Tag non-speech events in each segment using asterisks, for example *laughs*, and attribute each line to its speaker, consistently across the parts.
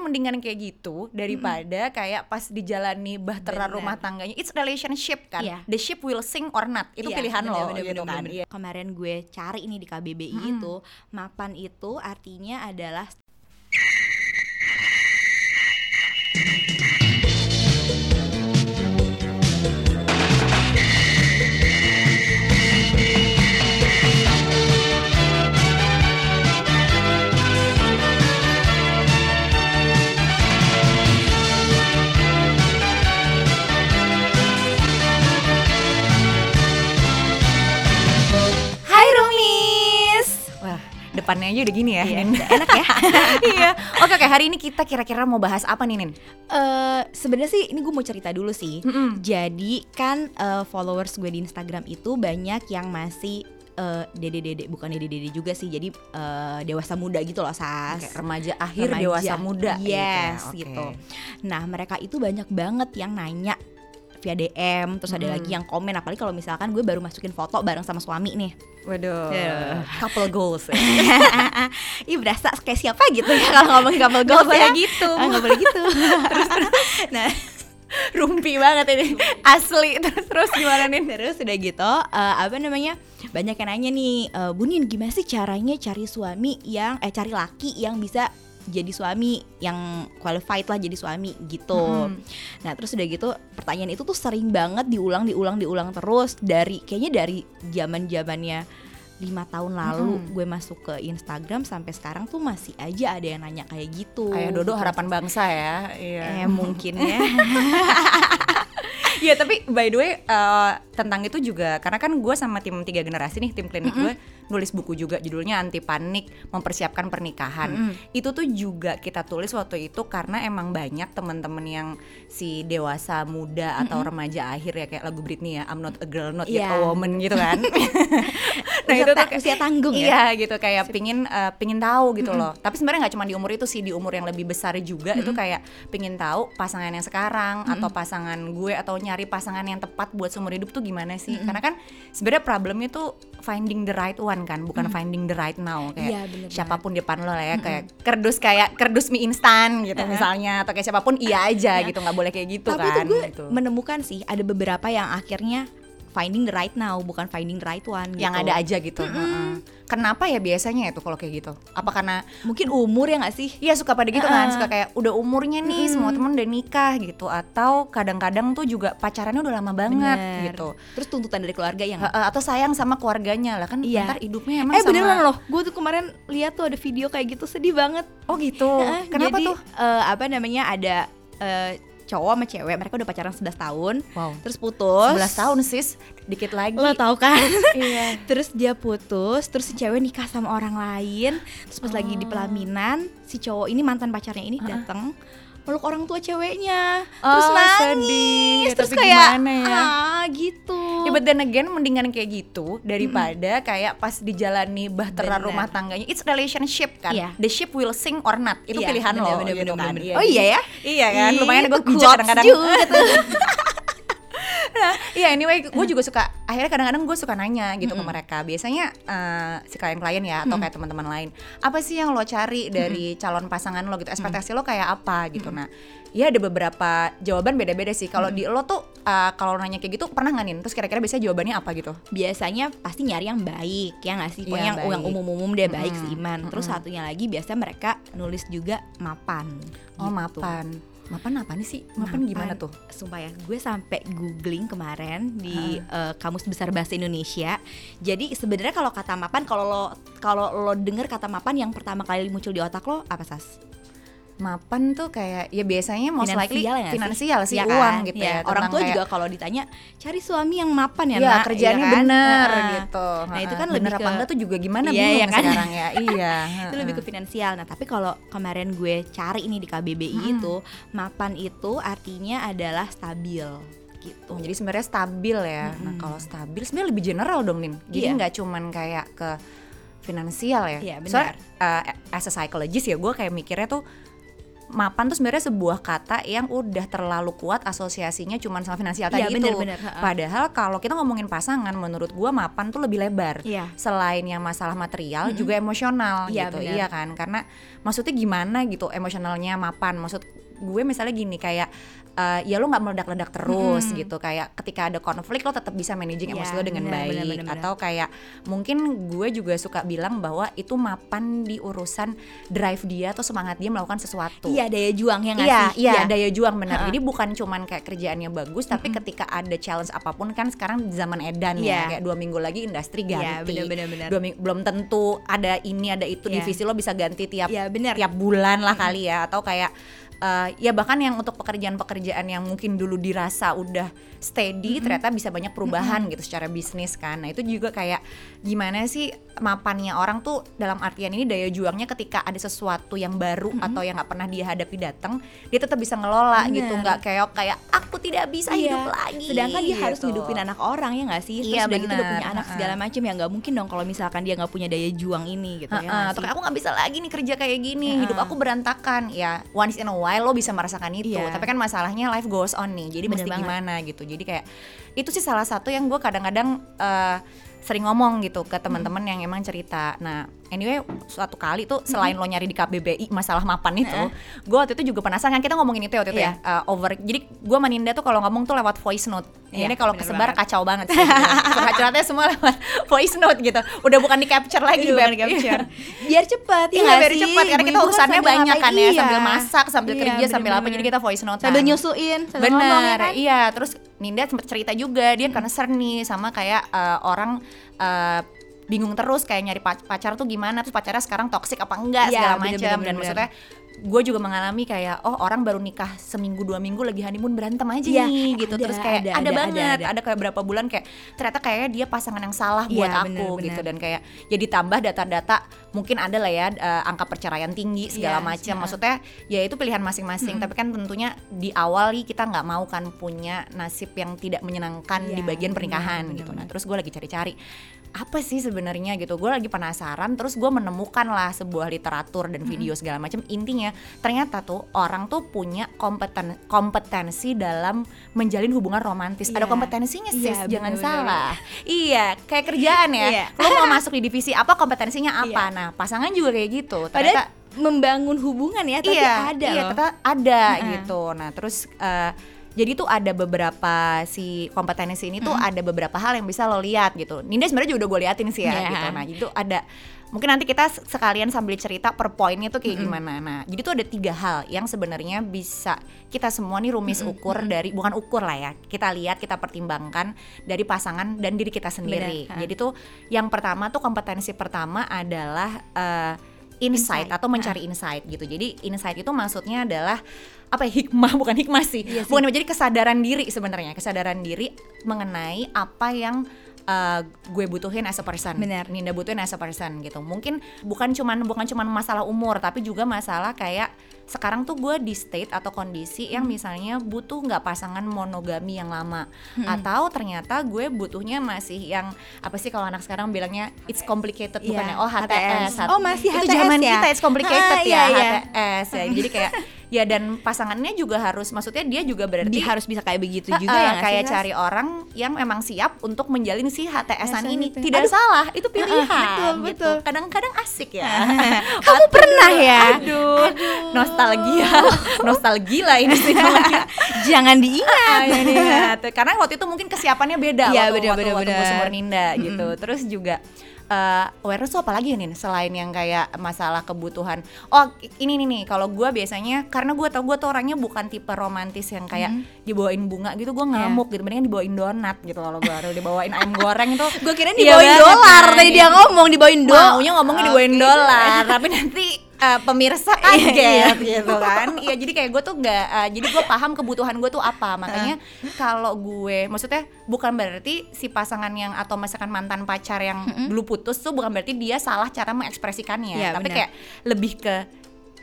Speaker 1: mendingan kayak gitu daripada kayak pas dijalani bahtera
Speaker 2: Bener.
Speaker 1: rumah tangganya it's relationship kan
Speaker 2: Iya.
Speaker 1: the ship will sink or not itu
Speaker 2: Iya,
Speaker 1: pilihan
Speaker 2: bener,
Speaker 1: lo
Speaker 2: bener,
Speaker 1: gitu
Speaker 2: bener,
Speaker 1: kan
Speaker 2: bener.
Speaker 1: Iya.
Speaker 2: Kemarin gue cari ini di KBBI
Speaker 1: Hmm.
Speaker 2: itu mapan itu artinya adalah
Speaker 1: depannya aja udah gini ya
Speaker 2: Iya, udah enak ya. *laughs*
Speaker 1: iya oke oke hari ini kita kira-kira mau bahas apa nih Nin
Speaker 2: Eh, sebenarnya sih ini gue mau cerita dulu sih.
Speaker 1: Mm-mm.
Speaker 2: Jadi kan eh, followers gue di Instagram itu banyak yang masih eh, dede-dede bukan dede-dede juga sih. Jadi eh, dewasa muda gitu loh, Sas.
Speaker 1: Kayak remaja akhir
Speaker 2: Remaja.
Speaker 1: dewasa muda
Speaker 2: Yes,
Speaker 1: gitu, ya.
Speaker 2: gitu. Nah, mereka itu banyak banget yang nanya via DM, terus ada
Speaker 1: Hmm.
Speaker 2: lagi yang komen apalagi kalau misalkan gue baru masukin foto bareng sama suami nih.
Speaker 1: waduh
Speaker 2: Ya.
Speaker 1: couple goals ya. *laughs*
Speaker 2: Ih berasa kayak siapa gitu ya kalau ngomongin couple goals
Speaker 1: boleh
Speaker 2: ya.
Speaker 1: gitu.
Speaker 2: Ah, nggak boleh gitu. *laughs* nah, *laughs*
Speaker 1: rumpi banget ini asli terus terus gimana Nin
Speaker 2: terus udah gitu eh, apa namanya? Banyak yang nanya nih, eh, Bunin gimana sih caranya cari suami yang eh cari laki yang bisa jadi suami yang qualified lah jadi suami gitu.
Speaker 1: Mm-mm.
Speaker 2: Nah terus udah gitu pertanyaan itu tuh sering banget diulang diulang diulang terus dari kayaknya dari zaman zamannya lima tahun lalu
Speaker 1: Mm-mm.
Speaker 2: gue masuk ke Instagram sampai sekarang tuh masih aja ada yang nanya kayak gitu.
Speaker 1: Ayah Dodo
Speaker 2: Gitu.
Speaker 1: harapan bangsa ya iya
Speaker 2: Eh mungkin ya. *laughs*
Speaker 1: Iya tapi by the way eh, tentang itu juga karena kan gue sama tim tiga generasi nih tim klinik gue nulis buku juga judulnya anti panik mempersiapkan pernikahan.
Speaker 2: Mm-mm.
Speaker 1: itu tuh juga kita tulis waktu itu karena emang banyak temen-temen yang si dewasa muda atau remaja akhir ya kayak lagu Britney ya I'm not a girl not yet a
Speaker 2: Iya.
Speaker 1: woman gitu kan. *laughs* Nah
Speaker 2: Usia
Speaker 1: itu tuh
Speaker 2: usia tanggung ya.
Speaker 1: iya gitu kayak pingin eh, pingin tahu gitu loh. Tapi sebenarnya nggak cuma di umur itu sih di umur yang lebih besar juga itu kayak pingin tahu pasangan yang sekarang atau pasangan gue atau nyari pasangan yang tepat buat seumur hidup tuh gimana sih? Karena kan sebenarnya problemnya tuh finding the right one kan bukan finding the right now kayak
Speaker 2: Iya, bener
Speaker 1: siapa pun depan lo lah ya kayak kerdus kayak kerdus mie instan gitu misalnya atau kayak siapa pun iya aja gitu nggak boleh kayak gitu
Speaker 2: Tapi
Speaker 1: kan
Speaker 2: tuh gue
Speaker 1: gitu.
Speaker 2: menemukan sih ada beberapa yang akhirnya finding the right now bukan finding the right one
Speaker 1: yang
Speaker 2: gitu.
Speaker 1: ada aja gitu Heeh. Kenapa ya biasanya itu kalau kayak gitu apa karena
Speaker 2: Mungkin umur ya nggak sih?
Speaker 1: Iya suka pada gitu kan,
Speaker 2: Heeh.
Speaker 1: suka kayak udah umurnya nih semua temen udah nikah gitu Atau kadang-kadang tuh juga pacarannya udah lama banget
Speaker 2: Bener.
Speaker 1: gitu
Speaker 2: Terus tuntutan dari keluarga yang
Speaker 1: Heeh, Atau sayang sama keluarganya lah kan
Speaker 2: Iya.
Speaker 1: ntar hidupnya emang
Speaker 2: Eh
Speaker 1: sama
Speaker 2: beneran loh, gue tuh kemarin lihat tuh ada video kayak gitu sedih banget.
Speaker 1: Oh gitu,
Speaker 2: Heeh,
Speaker 1: kenapa
Speaker 2: jadi,
Speaker 1: tuh?
Speaker 2: eh, apa namanya ada eh, cowok sama cewek, mereka udah pacaran 11 tahun,
Speaker 1: Wow,
Speaker 2: terus putus.
Speaker 1: 11 tahun sis, dikit lagi
Speaker 2: Lo tau kan? *laughs*
Speaker 1: Iya *laughs*
Speaker 2: terus dia putus, terus si cewek nikah sama orang lain, terus pas lagi di
Speaker 1: Oh.
Speaker 2: pelaminan, si cowok ini mantan pacarnya ini datang meluk orang tua ceweknya,
Speaker 1: Oh,
Speaker 2: terus nangis,
Speaker 1: sedih.
Speaker 2: terus
Speaker 1: Tapi
Speaker 2: kayak
Speaker 1: gimana ya?
Speaker 2: ah gitu.
Speaker 1: Ya but then again mendingan kayak gitu daripada kayak pas dijalani bahtera
Speaker 2: Bener.
Speaker 1: rumah tangganya It's relationship kan
Speaker 2: Iya.
Speaker 1: The ship will sink or not Itu
Speaker 2: Iya,
Speaker 1: pilihan
Speaker 2: bener,
Speaker 1: lo
Speaker 2: bener,
Speaker 1: gitu
Speaker 2: bener,
Speaker 1: kan
Speaker 2: bener. Oh iya ya?
Speaker 1: Iya kan lumayan gue kadang-kadang
Speaker 2: juga tuh. *laughs*
Speaker 1: Nah, iya anyway, gue juga suka akhirnya kadang-kadang gue suka nanya gitu ke mereka. Biasanya eh, si klien-klien ya atau kayak teman-teman lain, apa sih yang lo cari dari calon pasangan lo gitu? Ekspektasi lo kayak apa gitu? Nah, ya ada beberapa jawaban beda-beda sih. Kalau di lo tuh eh, kalau nanya kayak gitu pernah nggak nih? Terus kira-kira biasanya jawabannya apa gitu?
Speaker 2: biasanya pasti nyari yang baik ya nggak sih
Speaker 1: Iya,
Speaker 2: pokoknya yang, umum-umum deh baik
Speaker 1: Mm-mm,
Speaker 2: seiman terus
Speaker 1: mm-mm.
Speaker 2: satunya lagi biasanya mereka nulis juga mapan
Speaker 1: Oh,
Speaker 2: gitu.
Speaker 1: mapan. Mapan apa nih sih? Mapan, gimana tuh?
Speaker 2: Sumpah ya, gue sampai googling kemarin di eh, kamus besar bahasa Indonesia. Jadi sebenarnya kalau kata mapan, kalau lo kalau lo denger kata mapan yang pertama kali muncul di otak lo apa sas?
Speaker 1: Mapan tuh kayak ya biasanya most likely
Speaker 2: Finansial ya sih?
Speaker 1: finansial sih
Speaker 2: Iya
Speaker 1: uang
Speaker 2: kan?
Speaker 1: gitu
Speaker 2: Iya,
Speaker 1: ya.
Speaker 2: Orang tua
Speaker 1: kayak-
Speaker 2: juga kalau ditanya cari suami yang mapan ya,
Speaker 1: Iya,
Speaker 2: nak,
Speaker 1: kerjaannya
Speaker 2: iya kan?
Speaker 1: bener
Speaker 2: Heeh.
Speaker 1: gitu.
Speaker 2: Nah, itu kan
Speaker 1: Heeh.
Speaker 2: lebih
Speaker 1: bener
Speaker 2: ke-
Speaker 1: apa enggak tuh juga gimana
Speaker 2: Iya,
Speaker 1: bingung
Speaker 2: iya kan?
Speaker 1: sekarang ya. *laughs* Iya.
Speaker 2: itu lebih ke finansial. Nah, tapi kalau kemarin gue cari ini di KBBI
Speaker 1: Hmm.
Speaker 2: itu, mapan itu artinya adalah stabil gitu.
Speaker 1: Jadi sebenarnya stabil ya. Nah, kalau stabil sebenarnya lebih general dong, Nin. Jadi
Speaker 2: Iya.
Speaker 1: nggak cuman kayak ke finansial ya.
Speaker 2: Iya, benar.
Speaker 1: Soalnya uh, as a psychologist ya gue kayak mikirnya tuh mapan tuh sebenarnya sebuah kata yang udah terlalu kuat asosiasinya cuman sama finansial tadi
Speaker 2: Iya,
Speaker 1: itu.
Speaker 2: bener, bener, ha-ha.
Speaker 1: Padahal kalau kita ngomongin pasangan, menurut gua mapan tuh lebih lebar.
Speaker 2: Iya.
Speaker 1: Selain yang masalah material, juga emosional
Speaker 2: Iya,
Speaker 1: gitu.
Speaker 2: bener.
Speaker 1: Iya kan? Karena maksudnya gimana gitu emosionalnya mapan? Maksud gue misalnya gini kayak eh, ya lo nggak meledak-ledak terus gitu kayak ketika ada konflik lo tetap bisa managing
Speaker 2: Iya,
Speaker 1: emosi lo dengan
Speaker 2: bener,
Speaker 1: baik
Speaker 2: bener, bener, bener.
Speaker 1: atau kayak mungkin gue juga suka bilang bahwa itu mapan di urusan drive dia atau semangat dia melakukan sesuatu
Speaker 2: Iya daya juang ya nggak
Speaker 1: Iya,
Speaker 2: sih?
Speaker 1: iya, daya juang benar.
Speaker 2: Ha-ha.
Speaker 1: Jadi bukan cuman kayak kerjaannya bagus, tapi ketika ada challenge apa pun kan sekarang zaman edan ya,
Speaker 2: Iya.
Speaker 1: kayak dua minggu lagi industri ganti.
Speaker 2: Iya, benar-benar, benar.
Speaker 1: Dua ming- belum tentu ada ini ada itu
Speaker 2: Iya.
Speaker 1: divisi lo bisa ganti tiap
Speaker 2: Iya, benar.
Speaker 1: tiap bulan lah kali ya, atau kayak eh, ya bahkan yang untuk pekerjaan-pekerjaan yang mungkin dulu dirasa udah steady ternyata bisa banyak perubahan gitu secara bisnis kan. Nah itu juga kayak gimana sih mapannya orang tuh dalam artian ini daya juangnya ketika ada sesuatu yang baru atau yang nggak pernah dia hadapi datang dia tetap bisa ngelola
Speaker 2: Bener.
Speaker 1: gitu nggak kayak kayak aku tidak bisa
Speaker 2: Iya.
Speaker 1: hidup lagi
Speaker 2: Sedangkan dia harus
Speaker 1: gitu.
Speaker 2: ngidupin anak orang ya nggak sih? Terus
Speaker 1: Iya,
Speaker 2: udah gitu udah punya anak
Speaker 1: Ha-ha.
Speaker 2: segala macem ya nggak mungkin dong kalau misalkan dia nggak punya daya juang ini gitu ya.
Speaker 1: Atau aku nggak bisa lagi nih kerja kayak gini
Speaker 2: Heeh.
Speaker 1: hidup aku berantakan ya once in a while lo bisa merasakan itu
Speaker 2: Iya.
Speaker 1: tapi kan masalahnya life goes on nih jadi
Speaker 2: Bener
Speaker 1: mesti
Speaker 2: banget.
Speaker 1: gimana gitu jadi kayak itu sih salah satu yang gue kadang-kadang eh, sering ngomong gitu ke teman-teman yang emang cerita nah anyway suatu kali tuh selain lo nyari di KBBI masalah mapan itu gue waktu itu juga penasaran kan kita ngomongin itu ya waktu itu
Speaker 2: Iya.
Speaker 1: ya eh, over jadi gue Maninda tuh kalau ngomong tuh lewat voice note
Speaker 2: Iya,
Speaker 1: ini kalau
Speaker 2: bener
Speaker 1: kesebar
Speaker 2: banget.
Speaker 1: kacau banget sih curhat-curhatnya semua lewat *laughs* voice note gitu udah bukan di capture lagi
Speaker 2: Iya, bukan di capture. *laughs* Biar cepet ya
Speaker 1: Iya
Speaker 2: nggak
Speaker 1: biar
Speaker 2: sih?
Speaker 1: cepat karena kita urusannya banyak kan ya
Speaker 2: Iya.
Speaker 1: sambil masak, sambil
Speaker 2: Iya,
Speaker 1: kerja, sambil apa jadi kita voice note
Speaker 2: sambil nyusuin, sambil
Speaker 1: Bener,
Speaker 2: ngomong ya kan?
Speaker 1: iya. Terus Ninda sempat cerita juga dia concern nih sama kayak eh, orang eh, bingung terus kayak nyari pac- pacar tuh gimana terus pacarnya sekarang toksik apa enggak
Speaker 2: Iya,
Speaker 1: segala macam dan
Speaker 2: bener,
Speaker 1: maksudnya gue juga mengalami kayak oh orang baru nikah seminggu dua minggu lagi honeymoon berantem aja
Speaker 2: Iya,
Speaker 1: nih gitu
Speaker 2: ada,
Speaker 1: terus kayak
Speaker 2: ada,
Speaker 1: ada,
Speaker 2: ada,
Speaker 1: banget
Speaker 2: ada,
Speaker 1: ada,
Speaker 2: ada.
Speaker 1: kayak berapa bulan kayak ternyata kayaknya dia pasangan yang salah
Speaker 2: Iya,
Speaker 1: buat
Speaker 2: bener,
Speaker 1: aku
Speaker 2: bener.
Speaker 1: gitu dan kayak ya ditambah data-data mungkin ada lah ya eh, angka perceraian tinggi segala
Speaker 2: Iya,
Speaker 1: macam
Speaker 2: iya.
Speaker 1: maksudnya ya itu pilihan masing-masing tapi kan tentunya di awal nih kita nggak mau kan punya nasib yang tidak menyenangkan
Speaker 2: Iya,
Speaker 1: di bagian
Speaker 2: bener,
Speaker 1: pernikahan
Speaker 2: bener,
Speaker 1: gitu nah
Speaker 2: bener.
Speaker 1: terus gue lagi cari-cari apa sih sebenarnya gitu gue lagi penasaran terus gue menemukan lah sebuah literatur dan video segala macam intinya ternyata tuh orang tuh punya kompeten kompetensi dalam menjalin hubungan romantis ada
Speaker 2: Iya.
Speaker 1: kompetensinya sis
Speaker 2: Iya,
Speaker 1: jangan
Speaker 2: bener-bener.
Speaker 1: salah iya kayak kerjaan ya
Speaker 2: Iya.
Speaker 1: lo mau masuk di divisi apa kompetensinya apa
Speaker 2: Iya.
Speaker 1: nah pasangan juga kayak gitu
Speaker 2: Padahal
Speaker 1: ternyata
Speaker 2: membangun hubungan ya, tapi
Speaker 1: iya,
Speaker 2: ada
Speaker 1: iya,
Speaker 2: loh.
Speaker 1: ternyata ada
Speaker 2: Heeh.
Speaker 1: gitu. Nah, terus eh, jadi tuh ada beberapa si kompetensi ini tuh ada beberapa hal yang bisa lo lihat gitu. Ninda sebenarnya juga udah gue liatin sih ya
Speaker 2: Iya.
Speaker 1: gitu. Nah, itu ada mungkin nanti kita sekalian sambil cerita per poinnya tuh kayak gimana. Nah, jadi tuh ada tiga hal yang sebenarnya bisa kita semua nih rumis ukur dari bukan ukur lah ya. Kita lihat, kita pertimbangkan dari pasangan dan diri kita sendiri.
Speaker 2: Benar, ha.
Speaker 1: Jadi tuh yang pertama tuh kompetensi pertama adalah eh, insight,
Speaker 2: Insight,
Speaker 1: atau mencari insight gitu. Jadi insight itu maksudnya adalah apa ya hikmah *laughs* bukan hikmah sih.
Speaker 2: Iya sih.
Speaker 1: Bukan jadi kesadaran diri sebenarnya, kesadaran diri mengenai apa yang uh, gue butuhin as a person.
Speaker 2: Benar.
Speaker 1: Ninda butuhin as a person gitu. Mungkin bukan cuman bukan cuman masalah umur tapi juga masalah kayak sekarang tuh gue di state atau kondisi yang misalnya butuh nggak pasangan monogami yang lama atau ternyata gue butuhnya masih yang apa sih kalau anak sekarang bilangnya it's complicated
Speaker 2: Iya,
Speaker 1: bukannya oh
Speaker 2: HTS.
Speaker 1: HTS,
Speaker 2: Oh, masih
Speaker 1: itu
Speaker 2: HTS
Speaker 1: zaman
Speaker 2: ya?
Speaker 1: kita it's complicated
Speaker 2: Ah,
Speaker 1: ya
Speaker 2: iya, iya.
Speaker 1: HTS ya jadi kayak *laughs* ya dan pasangannya juga harus maksudnya dia juga berarti
Speaker 2: Dia harus bisa kayak begitu juga
Speaker 1: eh,
Speaker 2: ya
Speaker 1: kayak
Speaker 2: sih,
Speaker 1: cari orang yang memang siap untuk menjalin si HTS-an ini
Speaker 2: itu.
Speaker 1: tidak
Speaker 2: Aduh.
Speaker 1: salah itu pilihan
Speaker 2: betul,
Speaker 1: gitu.
Speaker 2: betul.
Speaker 1: kadang-kadang asik ya *laughs*
Speaker 2: Kamu pernah ya?
Speaker 1: aduh, nostalgia *laughs* nostalgia ini sih. *laughs*
Speaker 2: Jangan diingat.
Speaker 1: Ah, ya, diingat. karena waktu itu mungkin kesiapannya beda
Speaker 2: Iya,
Speaker 1: waktu,
Speaker 2: bener,
Speaker 1: waktu,
Speaker 2: bener,
Speaker 1: waktu
Speaker 2: bener.
Speaker 1: gue sumur Ninda gitu terus juga eh awareness tuh apa lagi nih selain yang kayak masalah kebutuhan oh ini nih nih kalau gue biasanya karena gue tau gue tuh orangnya bukan tipe romantis yang kayak dibawain bunga gitu gue ngamuk gitu mendingan dibawain donat gitu kalau gue harus dibawain ayam goreng itu *laughs*
Speaker 2: Gue kira
Speaker 1: Iya
Speaker 2: dibawain
Speaker 1: banget
Speaker 2: dolar.
Speaker 1: kan,
Speaker 2: Tadi dia ngomong dibawain dolar.
Speaker 1: maunya ngomongnya dibawain
Speaker 2: Oke.
Speaker 1: dolar tapi nanti eh, pemirsa *laughs*
Speaker 2: Iya,
Speaker 1: kaget gitu kan. Iya jadi kayak gue tuh nggak eh, jadi gue paham kebutuhan gue tuh apa. Makanya kalau gue maksudnya bukan berarti si pasangan yang atau misalkan mantan pacar yang dulu putus tuh bukan berarti dia salah cara mengekspresikannya.
Speaker 2: Iya,
Speaker 1: tapi
Speaker 2: benar.
Speaker 1: kayak lebih ke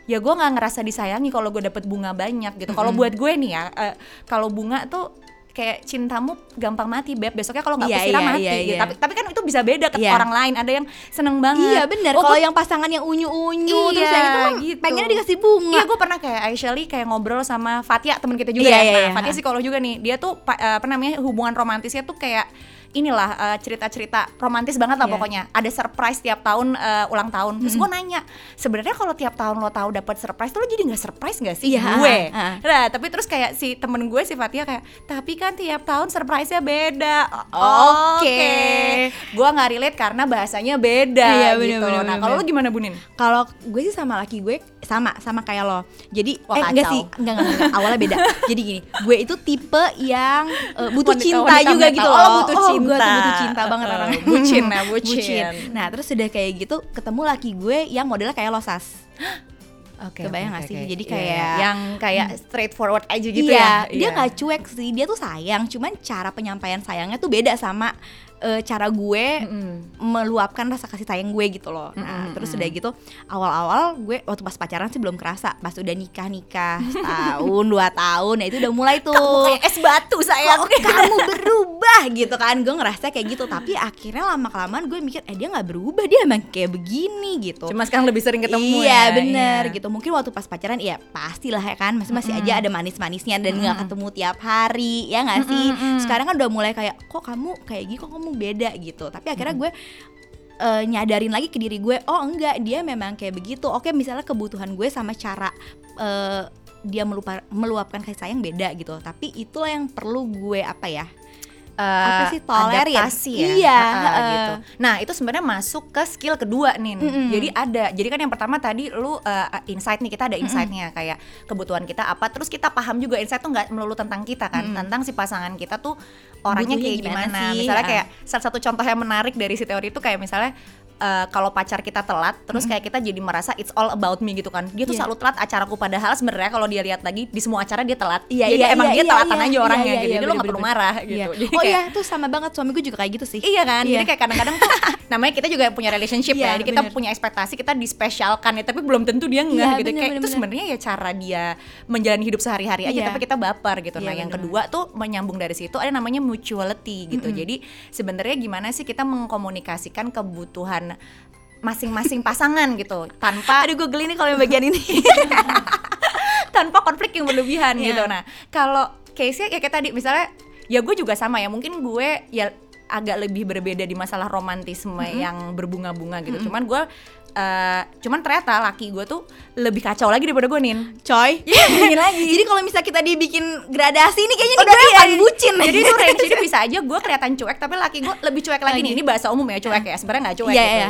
Speaker 1: ya gue nggak ngerasa disayangi kalau gue dapet bunga banyak gitu. Kalau buat gue nih ya eh, kalau bunga tuh kayak cintamu gampang mati beb besoknya kalau nggak kusiram
Speaker 2: iya,
Speaker 1: mati
Speaker 2: iya,
Speaker 1: gitu.
Speaker 2: iya.
Speaker 1: tapi tapi kan itu bisa beda ke
Speaker 2: Iya.
Speaker 1: orang lain ada yang seneng banget
Speaker 2: Iya bener.
Speaker 1: Oh,
Speaker 2: Kalau yang pasangan yang unyu-unyu terus
Speaker 1: Iya,
Speaker 2: yang itu mah
Speaker 1: gitu.
Speaker 2: pengennya dikasih bunga.
Speaker 1: Iya gue pernah kayak Aisyah Lee kayak ngobrol sama Fatia temen kita juga
Speaker 2: Iya,
Speaker 1: ya.
Speaker 2: iya,
Speaker 1: Nah,
Speaker 2: iya.
Speaker 1: Fatia psikolog juga nih. Dia tuh eh, apa namanya hubungan romantisnya tuh kayak inilah eh, cerita-cerita romantis banget lah
Speaker 2: Iya.
Speaker 1: pokoknya. Ada surprise tiap tahun eh, ulang tahun. Terus gue nanya, sebenarnya kalau tiap tahun lo tahu dapat surprise tuh lo jadi nggak surprise nggak sih
Speaker 2: Iya,
Speaker 1: gue?
Speaker 2: ah.
Speaker 1: Nah, tapi terus kayak si temen gue si Fatia kayak, tapi kan tiap tahun surprise-nya beda.
Speaker 2: Oke.
Speaker 1: Oke. Gue nggak relate karena bahasanya beda
Speaker 2: Iya,
Speaker 1: gitu.
Speaker 2: bener, bener,
Speaker 1: nah,
Speaker 2: bener,
Speaker 1: kalau lo
Speaker 2: bener.
Speaker 1: gimana Bunin?
Speaker 2: Kalau gue sih sama laki gue sama sama kayak lo. Jadi
Speaker 1: Wah,
Speaker 2: eh enggak sih, enggak, enggak, enggak. awalnya beda. *laughs* Jadi gini, gue itu tipe yang eh, butuh
Speaker 1: Wanita-
Speaker 2: cinta
Speaker 1: wanita
Speaker 2: juga
Speaker 1: metal.
Speaker 2: gitu
Speaker 1: Oh,
Speaker 2: loh.
Speaker 1: butuh
Speaker 2: gue
Speaker 1: cinta.
Speaker 2: Tuh butuh cinta banget orangnya.
Speaker 1: bucin ya, *laughs* bucin.
Speaker 2: Nah, terus sudah kayak gitu ketemu laki gue yang modelnya kayak lo sas. *gasps*
Speaker 1: Oke,
Speaker 2: Kebayang
Speaker 1: oke,
Speaker 2: nggak sih?
Speaker 1: oke.
Speaker 2: Jadi
Speaker 1: Iya,
Speaker 2: kayak-
Speaker 1: yang kayak straightforward aja gitu
Speaker 2: iya,
Speaker 1: ya.
Speaker 2: dia nggak cuek sih, dia tuh sayang, cuman cara penyampaian sayangnya tuh beda sama eh, cara gue
Speaker 1: Mm-mm.
Speaker 2: meluapkan rasa kasih sayang gue gitu loh. Nah,
Speaker 1: Mm-mm,
Speaker 2: terus udah gitu awal-awal gue waktu pas pacaran sih belum kerasa, pas udah nikah nikah *laughs* setahun dua tahun, nah itu udah mulai tuh.
Speaker 1: Kamu kayak es batu sayang.
Speaker 2: Kok kamu berubah gitu kan gue ngerasa kayak gitu tapi akhirnya lama kelamaan gue mikir eh dia nggak berubah dia emang kayak begini gitu
Speaker 1: Cuma sekarang lebih sering ketemu
Speaker 2: iya
Speaker 1: ya.
Speaker 2: bener
Speaker 1: iya.
Speaker 2: gitu mungkin waktu pas pacaran ya pastilah ya kan masih masih aja ada manis-manisnya dan nggak ketemu tiap hari ya nggak sih
Speaker 1: Mm-mm.
Speaker 2: sekarang kan udah mulai kayak kok kamu kayak gini kok kamu beda gitu. Tapi akhirnya gue eh, nyadarin lagi ke diri gue oh enggak dia memang kayak begitu. Oke misalnya kebutuhan gue sama cara eh, dia melupa, meluapkan kasih sayang beda gitu. Tapi itulah yang perlu gue apa ya
Speaker 1: Eh,
Speaker 2: Apa sih, tolerir?
Speaker 1: adaptasi ya.
Speaker 2: Iya,
Speaker 1: ah,
Speaker 2: heeh.
Speaker 1: gitu. Nah, itu sebenarnya masuk ke skill kedua nih.
Speaker 2: Mm-mm.
Speaker 1: Jadi ada. Jadi kan yang pertama tadi lu eh, insight nih kita ada insightnya kayak kebutuhan kita apa. Terus kita paham juga insight tuh nggak melulu tentang kita kan,
Speaker 2: Mm-mm.
Speaker 1: tentang si pasangan kita tuh orangnya
Speaker 2: Butuhnya
Speaker 1: kayak
Speaker 2: gimana
Speaker 1: gimana.
Speaker 2: sih?
Speaker 1: Misalnya
Speaker 2: Ah.
Speaker 1: kayak salah satu contoh yang menarik dari si teori itu kayak misalnya eh, kalau pacar kita telat, terus kayak kita jadi merasa it's all about me gitu kan. Dia tuh
Speaker 2: Iya.
Speaker 1: selalu telat acaraku padahal sebenarnya kalau dia lihat lagi di semua acara dia telat.
Speaker 2: Iya,
Speaker 1: Jadi
Speaker 2: iya,
Speaker 1: emang
Speaker 2: iya,
Speaker 1: dia
Speaker 2: iya,
Speaker 1: telatan
Speaker 2: iya,
Speaker 1: aja
Speaker 2: iya,
Speaker 1: orangnya
Speaker 2: iya,
Speaker 1: gitu.
Speaker 2: iya,
Speaker 1: Jadi lo nggak
Speaker 2: bener,
Speaker 1: perlu
Speaker 2: bener.
Speaker 1: marah gitu.
Speaker 2: Iya.
Speaker 1: Jadi
Speaker 2: oh iya tuh sama banget suami gue juga kayak gitu sih
Speaker 1: Iya kan,
Speaker 2: Iya.
Speaker 1: jadi kayak kadang-kadang tuh *laughs* namanya kita juga punya relationship
Speaker 2: Iya,
Speaker 1: ya, jadi kita
Speaker 2: bener.
Speaker 1: punya ekspektasi kita dispesialkan ya, tapi belum tentu dia nggak
Speaker 2: Iya,
Speaker 1: gitu.
Speaker 2: bener,
Speaker 1: kayak
Speaker 2: bener,
Speaker 1: itu
Speaker 2: bener.
Speaker 1: sebenarnya ya cara dia menjalani hidup sehari-hari aja,
Speaker 2: Iya.
Speaker 1: tapi kita baper gitu.
Speaker 2: Iya,
Speaker 1: nah, yang
Speaker 2: bener.
Speaker 1: kedua tuh menyambung dari situ ada namanya mutuality gitu. Jadi sebenarnya gimana sih kita mengkomunikasikan kebutuhan masing-masing pasangan gitu tanpa
Speaker 2: aduh gue geli nih kalau yang bagian ini *laughs*
Speaker 1: tanpa konflik yang berlebihan
Speaker 2: Iya.
Speaker 1: gitu. Nah, kalau case-nya ya kayak tadi misalnya ya gue juga sama ya, mungkin gue ya agak lebih berbeda di masalah romantisme yang berbunga-bunga gitu. Cuman gue eh, cuman ternyata laki gue tuh lebih kacau lagi daripada gue nin.
Speaker 2: coy *laughs*
Speaker 1: Iya, begini *laughs* lagi.
Speaker 2: jadi kalau misalnya kita dibikin gradasi ini kayaknya
Speaker 1: Oh,
Speaker 2: nih gue
Speaker 1: iya, iya.
Speaker 2: bucin *laughs*
Speaker 1: Jadi itu range jadi bisa aja gue kelihatan cuek tapi laki gue lebih cuek lagi nih. Ini bahasa umum ya cuek ya. Sebenarnya nggak cuek
Speaker 2: Iya,
Speaker 1: gitu.
Speaker 2: iya.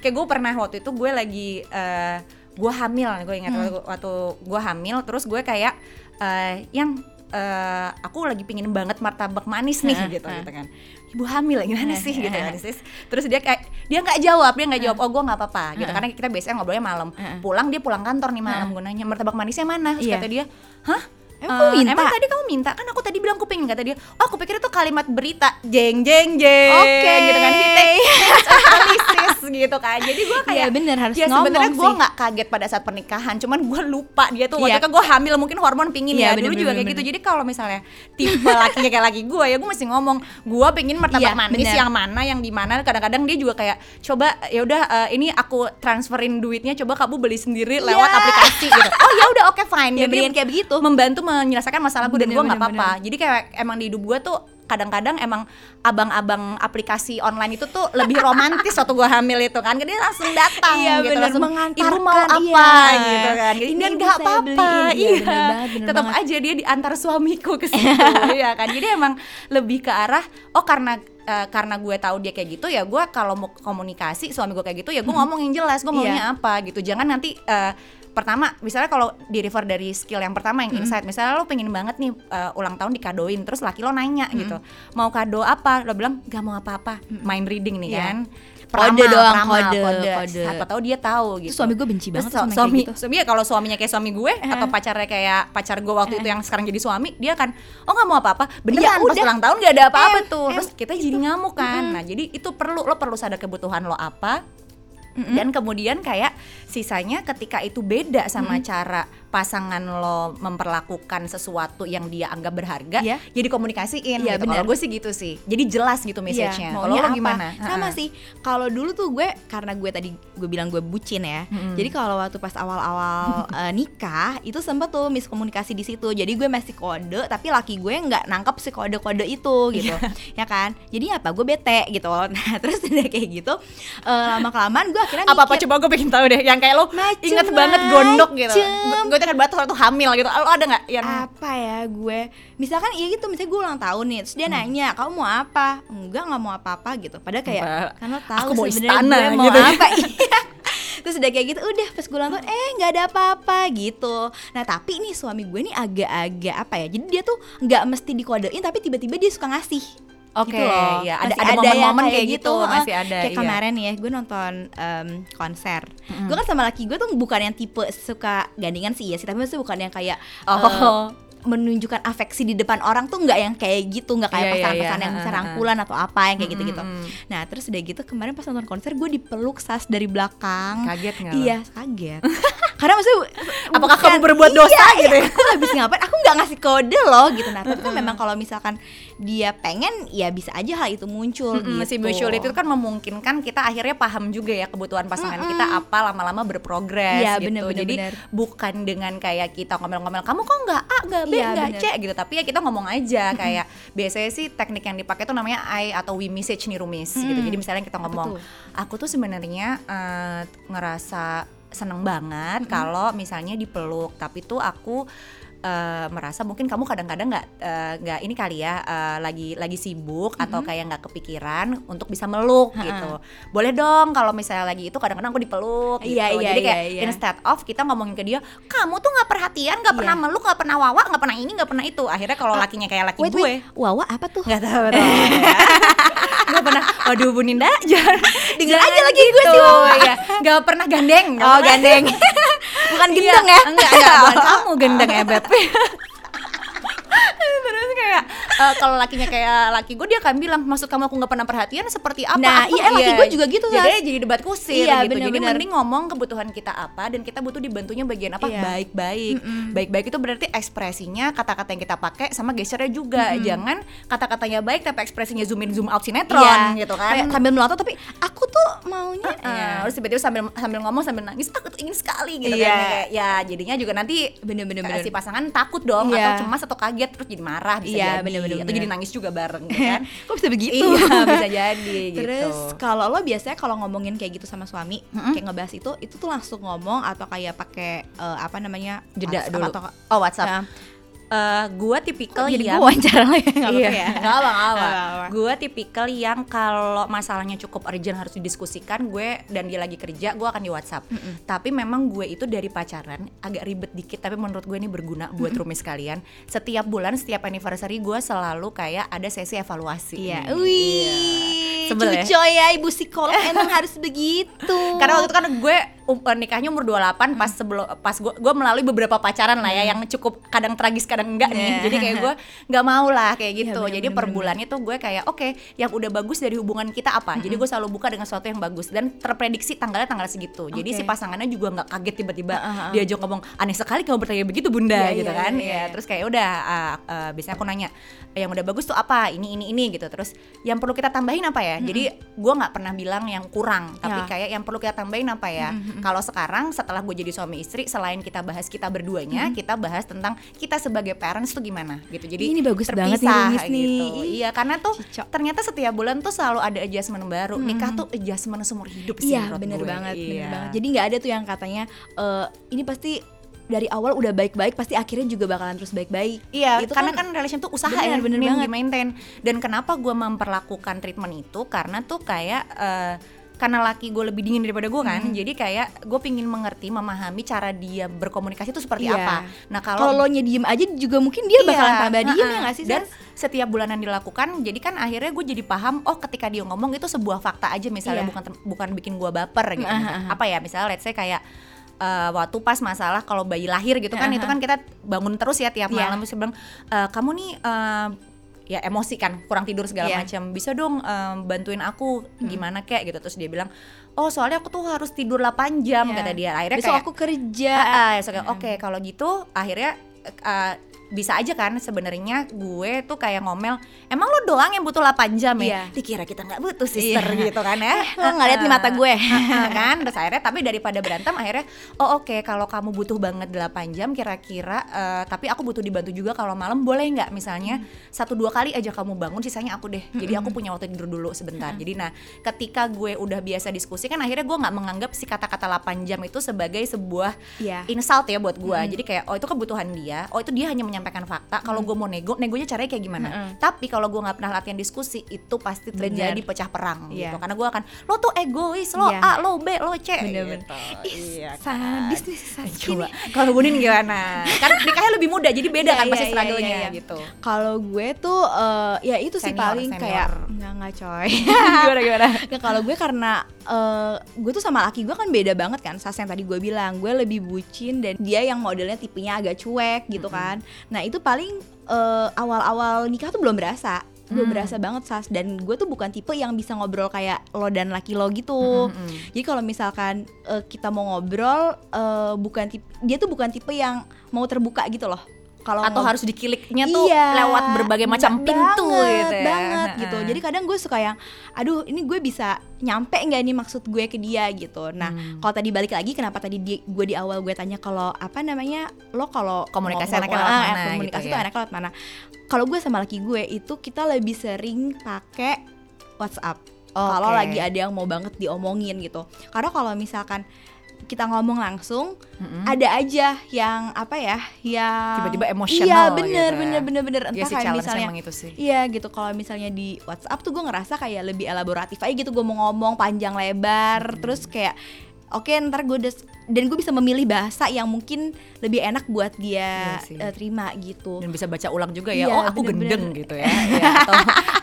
Speaker 1: Kayak gue pernah waktu itu gue lagi eh gue hamil, gue ingat
Speaker 2: Hmm.
Speaker 1: waktu, waktu gue hamil terus gue kayak eh yang eh, aku lagi pingin banget martabak manis nih
Speaker 2: Heeh,
Speaker 1: gitu,
Speaker 2: heeh.
Speaker 1: gitu kan. Ibu hamil gimana
Speaker 2: Heeh,
Speaker 1: sih gitu kan sis. Terus dia kayak dia nggak jawab, dia nggak jawab. Oh gue nggak apa-apa gitu. Karena kita biasanya ngobrolnya malam. Pulang dia pulang kantor nih malam. Gue nanya martabak manisnya mana? Terus
Speaker 2: Iya.
Speaker 1: kata dia, hah?
Speaker 2: Emang kamu
Speaker 1: Eh,
Speaker 2: minta?
Speaker 1: Emang tadi kamu minta kan aku tadi bilang aku pengen kata dia oh aku pikir itu kalimat berita jeng jeng jeng
Speaker 2: Oke.
Speaker 1: gitu kan He takes analysis gitu kan. Jadi gue kayak
Speaker 2: Iya, bener, harus
Speaker 1: ya sebenarnya gue nggak kaget pada saat pernikahan cuman gue lupa dia tuh.
Speaker 2: Iya.
Speaker 1: waktu itu gue hamil mungkin hormon pingin
Speaker 2: Iya,
Speaker 1: ya. dulu
Speaker 2: bener,
Speaker 1: juga
Speaker 2: bener,
Speaker 1: kayak
Speaker 2: bener.
Speaker 1: gitu. Jadi kalau misalnya tipe lakinya kayak laki gue ya gue mesti ngomong gue pengen martabak
Speaker 2: Iya,
Speaker 1: manis
Speaker 2: bener.
Speaker 1: yang mana yang di mana. Kadang-kadang dia juga kayak coba ya udah eh, ini aku transferin duitnya coba kamu beli sendiri lewat
Speaker 2: Iya.
Speaker 1: aplikasi gitu. Oh ya udah oke fine. *laughs*
Speaker 2: Ya
Speaker 1: Jadi
Speaker 2: kayak begitu.
Speaker 1: membantu menyelesaikan masalah gue dan gue nggak apa-apa. Jadi kayak emang di hidup gue tuh kadang-kadang emang abang-abang aplikasi online itu tuh lebih romantis waktu gue hamil itu kan. Dia langsung datang
Speaker 2: Iya,
Speaker 1: gitu
Speaker 2: bener,
Speaker 1: langsung ibu mau apa?
Speaker 2: iya.
Speaker 1: gitu kan. Jadi
Speaker 2: Ini
Speaker 1: nggak apa-apa.
Speaker 2: iya,
Speaker 1: iya
Speaker 2: bener
Speaker 1: tetap
Speaker 2: banget.
Speaker 1: aja dia diantar suamiku ke *laughs* situ ya kan. Jadi emang lebih ke arah oh karena eh, karena gue tahu dia kayak gitu ya gue kalau mau komunikasi suami gue kayak gitu ya gue ngomong yang jelas gue maunya
Speaker 2: Iya.
Speaker 1: apa gitu. Jangan nanti eh, pertama misalnya kalau di refer dari skill yang pertama yang insight misalnya lo pengen banget nih eh, ulang tahun dikadoin terus laki lo nanya gitu mau kado apa lo bilang gak mau apa-apa mind reading nih
Speaker 2: Iya.
Speaker 1: kan
Speaker 2: Kode doang, kode, kode.
Speaker 1: siapa tahu dia tahu gitu
Speaker 2: Terus suami gue benci
Speaker 1: Terus
Speaker 2: banget
Speaker 1: su-
Speaker 2: sama
Speaker 1: suami,
Speaker 2: kayak gitu.
Speaker 1: suami ya kalau suaminya kayak suami gue atau pacarnya kayak pacar gue waktu itu yang sekarang jadi suami, dia kan oh nggak mau apa-apa. Beneran
Speaker 2: Ya
Speaker 1: pas
Speaker 2: udah.
Speaker 1: ulang tahun gak ada apa-apa
Speaker 2: Em,
Speaker 1: tuh. Terus kita jadi ngamuk kan. Nah, jadi itu perlu lo perlu sadar kebutuhan lo apa dan kemudian kayak sisanya ketika itu beda sama cara pasangan lo memperlakukan sesuatu yang dia anggap berharga,
Speaker 2: Iya.
Speaker 1: ya dikomunikasiin
Speaker 2: Iya,
Speaker 1: gitu.
Speaker 2: benar.
Speaker 1: Kalau gue sih gitu sih. Jadi jelas gitu message-nya.
Speaker 2: Iya,
Speaker 1: Kalau lo gimana?
Speaker 2: Sama
Speaker 1: Ha-ha.
Speaker 2: sih. Kalau dulu tuh gue karena gue tadi gue bilang gue bucin ya.
Speaker 1: Mm-mm.
Speaker 2: Jadi kalau waktu pas awal-awal *laughs* eh, nikah itu sempet tuh miskomunikasi di situ. Jadi gue masih kode tapi laki gue nggak nangkep si kode-kode itu gitu. *laughs* ya kan? Jadi apa? Gue bete gitu. *laughs* Nah, terus udah kayak gitu eh, lama kelamaan gue akhirnya
Speaker 1: apa apa coba gue pengen tahu deh yang kayak lo inget banget gondok gitu gue inget banget waktu hamil gitu. Lo ada nggak yang
Speaker 2: apa ya gue? Misalkan iya gitu misalnya gue ulang tahun nih terus dia nanya kamu mau apa? Enggak nggak mau apa-apa gitu. Padahal kayak kan lo tahu
Speaker 1: Aku mau
Speaker 2: sebenarnya
Speaker 1: istana,
Speaker 2: gue mau
Speaker 1: gitu.
Speaker 2: apa. *laughs* Iya. Terus udah kayak gitu udah pas gue ulang tahun eh nggak ada apa-apa gitu. Nah tapi nih suami gue nih agak-agak apa ya jadi dia tuh nggak mesti dikodein tapi tiba-tiba dia suka ngasih
Speaker 1: Oke,
Speaker 2: gitu loh.
Speaker 1: ya, ada-
Speaker 2: Masih
Speaker 1: ada
Speaker 2: yang
Speaker 1: momen-momen kayak gitu, masih
Speaker 2: Heeh.
Speaker 1: ada,
Speaker 2: Kayak
Speaker 1: iya.
Speaker 2: kemarin ya, gue nonton em, konser. Gue kan sama laki gue tuh bukan yang tipe suka gandengan sih ya sih, tapi maksudnya bukan yang kayak
Speaker 1: Oh.
Speaker 2: eh, menunjukkan afeksi di depan orang tuh nggak yang kayak gitu, nggak kayak
Speaker 1: Iya, iya,
Speaker 2: pesan-pesan
Speaker 1: iya,
Speaker 2: yang bisa
Speaker 1: heeh,
Speaker 2: rangkulan atau apa yang kayak gitu-gitu. Nah terus udah gitu kemarin pas nonton konser gue dipeluk sas dari belakang.
Speaker 1: kaget nggak?
Speaker 2: Iya kaget. *laughs* Karena maksudnya *laughs*
Speaker 1: Apakah
Speaker 2: bukan-
Speaker 1: kamu berbuat dosa
Speaker 2: iya,
Speaker 1: gitu ya?
Speaker 2: iya, Aku habis ngapain? Aku nggak ngasih kode loh gitu. Nah tapi kan memang kalau misalkan dia pengen ya bisa aja hal itu muncul
Speaker 1: Mm-mm,
Speaker 2: gitu.
Speaker 1: si mutual itu kan memungkinkan kita akhirnya paham juga ya kebutuhan pasangan kita apa lama-lama berprogres
Speaker 2: Iya,
Speaker 1: gitu.
Speaker 2: bener, bener,
Speaker 1: Jadi
Speaker 2: bener.
Speaker 1: bukan dengan kayak kita ngomel-ngomel kamu kok nggak A, nggak B,
Speaker 2: Iya,
Speaker 1: nggak. C gitu. Tapi ya kita ngomong aja kayak biasanya sih teknik yang dipakai tuh namanya I atau we message nih rumis gitu.
Speaker 2: Mm.
Speaker 1: Jadi misalnya kita ngomong aku tuh sebenarnya eh, ngerasa seneng banget kalau misalnya dipeluk tapi tuh aku eh, merasa mungkin kamu kadang-kadang nggak eh, nggak ini kali ya eh, lagi lagi sibuk atau kayak nggak kepikiran untuk bisa meluk gitu. Boleh dong kalau misalnya lagi itu kadang-kadang aku dipeluk gitu.
Speaker 2: Iya, iya,
Speaker 1: jadi kayak
Speaker 2: iya, iya.
Speaker 1: instead of kita ngomongin ke dia kamu tuh nggak perhatian nggak pernah
Speaker 2: Iya.
Speaker 1: meluk nggak pernah wawa nggak pernah ini nggak pernah itu. Akhirnya kalau lakinya kayak laki
Speaker 2: Wait,
Speaker 1: gue
Speaker 2: wait, Wawa apa tuh?
Speaker 1: nggak tahu nggak *laughs* pernah. Waduh Bu Ninda jangan *laughs* jangan
Speaker 2: aja lagi gue
Speaker 1: gitu,
Speaker 2: sih, Wawa.
Speaker 1: ya nggak pernah gandeng nggak
Speaker 2: Oh
Speaker 1: pernah.
Speaker 2: gandeng *laughs* Bukan
Speaker 1: Iya,
Speaker 2: gendeng ya?
Speaker 1: Enggak enggak. *laughs* Bukan kamu gendeng ya beb *laughs* terus kayak eh, kalau lakinya kayak laki gue dia akan bilang maksud kamu aku nggak pernah perhatian seperti apa
Speaker 2: Nah,
Speaker 1: Aku-
Speaker 2: iya, laki gue juga gitu,
Speaker 1: jadi
Speaker 2: Sas.
Speaker 1: jadi debat kusir
Speaker 2: Iya,
Speaker 1: gitu jadi
Speaker 2: bener-bener.
Speaker 1: mending ngomong kebutuhan kita apa dan kita butuh dibantunya bagian apa
Speaker 2: Iya.
Speaker 1: baik-baik baik-baik itu berarti ekspresinya kata-kata yang kita pakai sama gesturnya juga jangan kata-katanya baik tapi ekspresinya zoom in zoom out sinetron gitu kan
Speaker 2: Kayak sambil melotot tapi aku tuh maunya
Speaker 1: Heeh,
Speaker 2: ya.
Speaker 1: terus tiba-tiba sambil sambil ngomong sambil nangis aku tuh ingin sekali gitu
Speaker 2: Iya.
Speaker 1: kan kayak ya jadinya juga nanti
Speaker 2: Bener-bener, bener.
Speaker 1: si pasangan takut dong
Speaker 2: Iya.
Speaker 1: atau cemas atau kaget terus jadi marah bisa
Speaker 2: Iya,
Speaker 1: jadi atau
Speaker 2: bener.
Speaker 1: jadi nangis juga bareng gitu kan? *laughs*
Speaker 2: Kok bisa begitu?
Speaker 1: iya bisa jadi *laughs*
Speaker 2: Terus
Speaker 1: gitu
Speaker 2: kalau lo biasanya kalau ngomongin kayak gitu sama suami, kayak ngebahas itu, itu tuh langsung ngomong atau kayak pakai eh, apa namanya
Speaker 1: jeda
Speaker 2: WhatsApp
Speaker 1: dulu.
Speaker 2: atau
Speaker 1: oh WhatsApp.
Speaker 2: Nah,
Speaker 1: Eh, gua tipikal
Speaker 2: jadi
Speaker 1: yang
Speaker 2: gue wawancara lo ya nggak
Speaker 1: iya,
Speaker 2: ya.
Speaker 1: apa, nggak apa. Gue tipikal yang kalau masalahnya cukup urgent harus didiskusikan, gue dan dia lagi kerja, gue akan di WhatsApp. Tapi memang gue itu dari pacaran agak ribet dikit, tapi menurut gue ini berguna buat rumis kalian. Setiap bulan, setiap anniversary gue selalu kayak ada sesi evaluasi.
Speaker 2: Iya.
Speaker 1: nih.
Speaker 2: Wih,
Speaker 1: Sebel ya?
Speaker 2: ya ibu psikolog emang harus begitu. *laughs*
Speaker 1: Karena waktu itu kan gue um, eh, nikahnya umur 28 pas sebelum pas gue gue melalui beberapa pacaran lah ya yang cukup kadang tragis kadang enggak nih.
Speaker 2: Iya.
Speaker 1: Jadi kayak gue *laughs* nggak mau lah kayak gitu.
Speaker 2: bener,
Speaker 1: Jadi
Speaker 2: bener,
Speaker 1: per
Speaker 2: bener.
Speaker 1: bulannya tuh gue kayak oke, yang udah bagus dari hubungan kita apa. Jadi gue selalu buka dengan sesuatu yang bagus dan terprediksi tanggalnya tanggal segitu. Jadi
Speaker 2: Oke.
Speaker 1: si pasangannya juga nggak kaget tiba-tiba
Speaker 2: ah, ah.
Speaker 1: diajak ngomong aneh sekali kamu bertanya begitu bunda
Speaker 2: Iya,
Speaker 1: gitu
Speaker 2: iya,
Speaker 1: kan.
Speaker 2: iya,
Speaker 1: Ya,
Speaker 2: iya.
Speaker 1: terus kayak udah ah, ah, biasanya aku nanya yang udah bagus tuh apa ini ini ini gitu terus yang perlu kita tambahin apa ya jadi gue nggak pernah bilang yang kurang tapi
Speaker 2: Ya.
Speaker 1: kayak yang perlu kita tambahin apa ya kalau sekarang setelah gue jadi suami istri selain kita bahas kita berduanya kita bahas tentang kita sebagai parents tuh gimana gitu jadi
Speaker 2: Ini bagus banget nih,
Speaker 1: terpisah
Speaker 2: Rumis nih.
Speaker 1: gitu
Speaker 2: Ih,
Speaker 1: iya karena tuh
Speaker 2: cicok.
Speaker 1: ternyata setiap bulan tuh selalu ada adjustment baru nikah tuh adjustment seumur hidup sih
Speaker 2: Iya bener
Speaker 1: gue.
Speaker 2: banget, bener
Speaker 1: Iya.
Speaker 2: banget. Jadi nggak ada tuh yang katanya eh, ini pasti dari awal udah baik-baik, pasti akhirnya juga bakalan terus baik-baik.
Speaker 1: Iya,
Speaker 2: Itu
Speaker 1: karena
Speaker 2: kan-
Speaker 1: kan, relation tuh usaha
Speaker 2: Bener,
Speaker 1: ya,
Speaker 2: bener
Speaker 1: yang
Speaker 2: banget.
Speaker 1: di-maintain. Dan kenapa gue memperlakukan treatment itu karena tuh kayak eh, karena laki gue lebih dingin daripada gue kan, jadi kayak gue pingin mengerti, memahami cara dia berkomunikasi itu seperti
Speaker 2: Iya.
Speaker 1: apa. Nah
Speaker 2: Kalau
Speaker 1: kalau
Speaker 2: lo nya diem aja juga mungkin dia bakalan
Speaker 1: Iya,
Speaker 2: tambah diem ya nggak sih?
Speaker 1: Dan
Speaker 2: Sas?
Speaker 1: setiap bulanan dilakukan, jadi kan akhirnya gue jadi paham, oh ketika dia ngomong itu sebuah fakta aja misalnya
Speaker 2: Iya.
Speaker 1: bukan bukan bikin gue baper gitu.
Speaker 2: Heeh, heeh.
Speaker 1: Apa ya misalnya let's say kayak eh, waktu pas masalah kalau bayi lahir gitu kan
Speaker 2: Heeh,
Speaker 1: itu kan kita bangun terus ya tiap
Speaker 2: Iya.
Speaker 1: malam terus bilang "Eh, kamu nih eh, ya emosi kan kurang tidur segala
Speaker 2: Iya.
Speaker 1: macam. Bisa dong em, bantuin aku gimana kek gitu. Terus dia bilang oh soalnya aku tuh harus tidur 8 jam
Speaker 2: Iya.
Speaker 1: kata dia. Akhirnya
Speaker 2: besok
Speaker 1: kayak
Speaker 2: aku kerja.
Speaker 1: Ah, ah, so kayak, oke kalau gitu akhirnya eh, bisa aja kan sebenarnya gue tuh kayak ngomel emang lo doang yang butuh 8 jam ya?
Speaker 2: Iya.
Speaker 1: dikira kita nggak butuh sister
Speaker 2: Iya.
Speaker 1: gitu kan ya.
Speaker 2: Lo nggak lihat nih mata gue.
Speaker 1: Ah, kan? Terus akhirnya tapi daripada berantem akhirnya oh oke kalau kamu butuh banget 8 jam kira-kira eh, tapi aku butuh dibantu juga kalau malam boleh nggak misalnya satu dua kali aja kamu bangun sisanya aku deh. Jadi aku punya waktu tidur dulu sebentar. Jadi nah ketika gue udah biasa diskusi kan akhirnya gue nggak menganggap si kata-kata 8 jam itu sebagai sebuah
Speaker 2: Iya.
Speaker 1: insult ya buat gue. Jadi kayak oh itu kebutuhan dia. Oh itu dia hanya menyampaikan fakta kalau gue mau nego negonya caranya kayak gimana tapi kalau gue nggak pernah latihan diskusi itu pasti terjadi
Speaker 2: Benar.
Speaker 1: pecah perang
Speaker 2: Iya.
Speaker 1: gitu karena gue akan lo tuh egois lo
Speaker 2: Iya.
Speaker 1: A lo B lo C gitu. Iya kan
Speaker 2: sadis nih si Saskia
Speaker 1: coba
Speaker 2: nih.
Speaker 1: kalau Bunin gimana kan nikahnya lebih muda jadi beda
Speaker 2: Iya,
Speaker 1: kan pasti
Speaker 2: iya, iya,
Speaker 1: struggle-nya
Speaker 2: iya, iya.
Speaker 1: gitu
Speaker 2: kalau gue tuh eh, ya itu sih
Speaker 1: Senior,
Speaker 2: paling
Speaker 1: senior.
Speaker 2: kayak nggak nggak coy *laughs*
Speaker 1: gimana gimana
Speaker 2: Nggak, kalau gue karena eh, gue tuh sama laki gue kan beda banget kan Sas yang tadi gue bilang gue lebih bucin dan dia yang modelnya tipenya agak cuek gitu kan nah itu paling eh, awal-awal nikah tuh belum berasa belum
Speaker 1: Hmm.
Speaker 2: berasa banget Sas dan gue tuh bukan tipe yang bisa ngobrol kayak lo dan laki lo gitu
Speaker 1: Mm-mm.
Speaker 2: jadi kalau misalkan eh, kita mau ngobrol eh, bukan tipe dia tuh bukan tipe yang mau terbuka gitu loh kalau
Speaker 1: atau harus dikiliknya tuh
Speaker 2: Iya,
Speaker 1: lewat berbagai macam
Speaker 2: ba-
Speaker 1: pintu
Speaker 2: banget,
Speaker 1: gitu ya
Speaker 2: banget gitu
Speaker 1: Heeh.
Speaker 2: jadi kadang gue suka yang aduh ini gue bisa nyampe nggak nih maksud gue ke dia gitu nah
Speaker 1: Hmm.
Speaker 2: kalau tadi balik lagi kenapa tadi di, gue di awal gue tanya kalau apa namanya lo kalau
Speaker 1: Komunikasi anaknya lewat
Speaker 2: ah,
Speaker 1: mana gitu
Speaker 2: komunikasi
Speaker 1: ya.
Speaker 2: tuh anaknya lewat mana kalau gue sama laki gue itu kita lebih sering pakai WhatsApp kalau
Speaker 1: Oke.
Speaker 2: lagi ada yang mau banget diomongin gitu karena kalau misalkan kita ngomong langsung
Speaker 1: Mm-mm.
Speaker 2: ada aja yang apa ya yang
Speaker 1: Tiba-tiba emosional
Speaker 2: iya
Speaker 1: gitu
Speaker 2: bener
Speaker 1: ya.
Speaker 2: bener bener bener
Speaker 1: Iya
Speaker 2: entah kayak
Speaker 1: challenge
Speaker 2: misalnya
Speaker 1: emang itu sih
Speaker 2: Iya gitu kalau misalnya di WhatsApp tuh gue ngerasa kayak lebih elaboratif aja gitu gue mau ngomong panjang lebar terus kayak oke ntar gue udah dan gue bisa memilih bahasa yang mungkin lebih enak buat dia
Speaker 1: Iya
Speaker 2: eh, terima gitu
Speaker 1: dan bisa baca ulang juga ya
Speaker 2: Iya,
Speaker 1: oh aku
Speaker 2: bener-bener.
Speaker 1: gendeng gitu ya, Ya, atau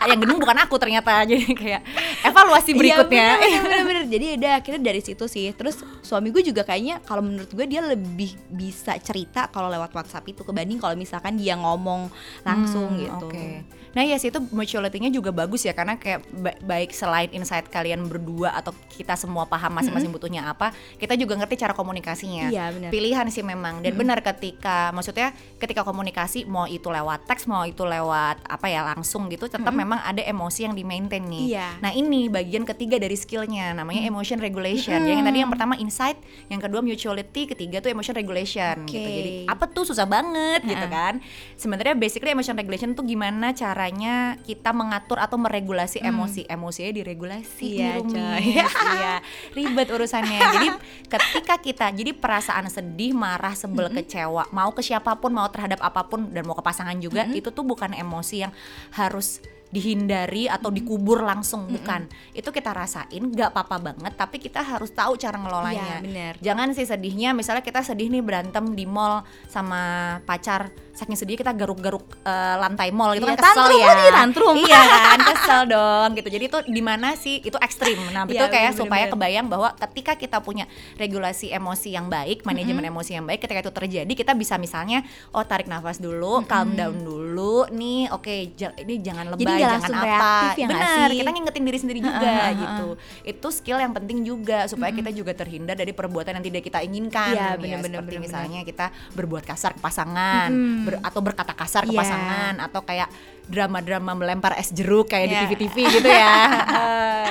Speaker 1: yang gendeng bukan aku ternyata *laughs* jadi kayak evaluasi berikutnya
Speaker 2: Iya, bener, bener, *laughs* bener. Jadi udah akhirnya dari situ sih. Terus suami gue juga kayaknya kalau menurut gue dia lebih bisa cerita kalau lewat WhatsApp itu kebanding kalau misalkan dia ngomong langsung
Speaker 1: Hmm,
Speaker 2: gitu.
Speaker 1: Oke. Nah ya sih itu mutuality-nya juga bagus ya karena kayak ba- baik selain insight kalian berdua atau kita semua paham masing-masing butuhnya apa, kita juga ngerti cara komunikasinya.
Speaker 2: Iya, benar.
Speaker 1: Pilihan sih memang dan benar ketika maksudnya ketika komunikasi mau itu lewat teks mau itu lewat apa ya langsung gitu tetap memang ada emosi yang di maintain nih.
Speaker 2: Iya.
Speaker 1: Nah ini bagian ketiga dari skillnya namanya emotion regulation. Yang tadi yang pertama insight, yang kedua mutuality, ketiga tuh emotion regulation gitu.
Speaker 2: Oke.
Speaker 1: Jadi apa tuh susah banget gitu kan. Sebenarnya basically emotion regulation tuh gimana caranya kita mengatur atau meregulasi emosi. Emosinya diregulasi
Speaker 2: Iya,
Speaker 1: Rumi.
Speaker 2: coy. *laughs*
Speaker 1: iya, ribet urusannya. Jadi ketika kita jadi perasaan sedih, marah, sebel, kecewa, mau ke siapa pun, mau terhadap apa pun dan mau ke pasangan juga, itu tuh bukan emosi yang harus dihindari atau dikubur langsung bukan. Itu kita rasain nggak apa-apa banget tapi kita harus tahu cara ngelolanya.
Speaker 2: Iya, bener.
Speaker 1: jangan sih sedihnya misalnya kita sedih nih berantem di mall sama pacar saking sedih kita garuk-garuk eh, lantai mall gitu
Speaker 2: Iya,
Speaker 1: kan kesel
Speaker 2: tantrum
Speaker 1: ya.
Speaker 2: lagi, tantrum.
Speaker 1: iya kan kesel dong gitu. Jadi itu di mana sih itu ekstrim. Nah itu
Speaker 2: Iya,
Speaker 1: kayak
Speaker 2: bener-bener.
Speaker 1: supaya kebayang bahwa ketika kita punya regulasi emosi yang baik manajemen emosi yang baik ketika itu terjadi kita bisa misalnya oh tarik nafas dulu calm down dulu nih oke ja- ini jangan lebay
Speaker 2: nggak
Speaker 1: jangan apa?
Speaker 2: ya
Speaker 1: benar kita ngingetin diri sendiri juga gitu. Itu skill yang penting juga supaya kita juga terhindar dari perbuatan yang tidak kita inginkan.
Speaker 2: Iya,
Speaker 1: ya,
Speaker 2: bener-bener,
Speaker 1: seperti
Speaker 2: bener-bener.
Speaker 1: misalnya kita berbuat kasar ke pasangan ber- atau berkata kasar ke
Speaker 2: Iya.
Speaker 1: pasangan atau kayak drama-drama melempar es jeruk kayak di
Speaker 2: Iya.
Speaker 1: TV-TV gitu ya. *laughs*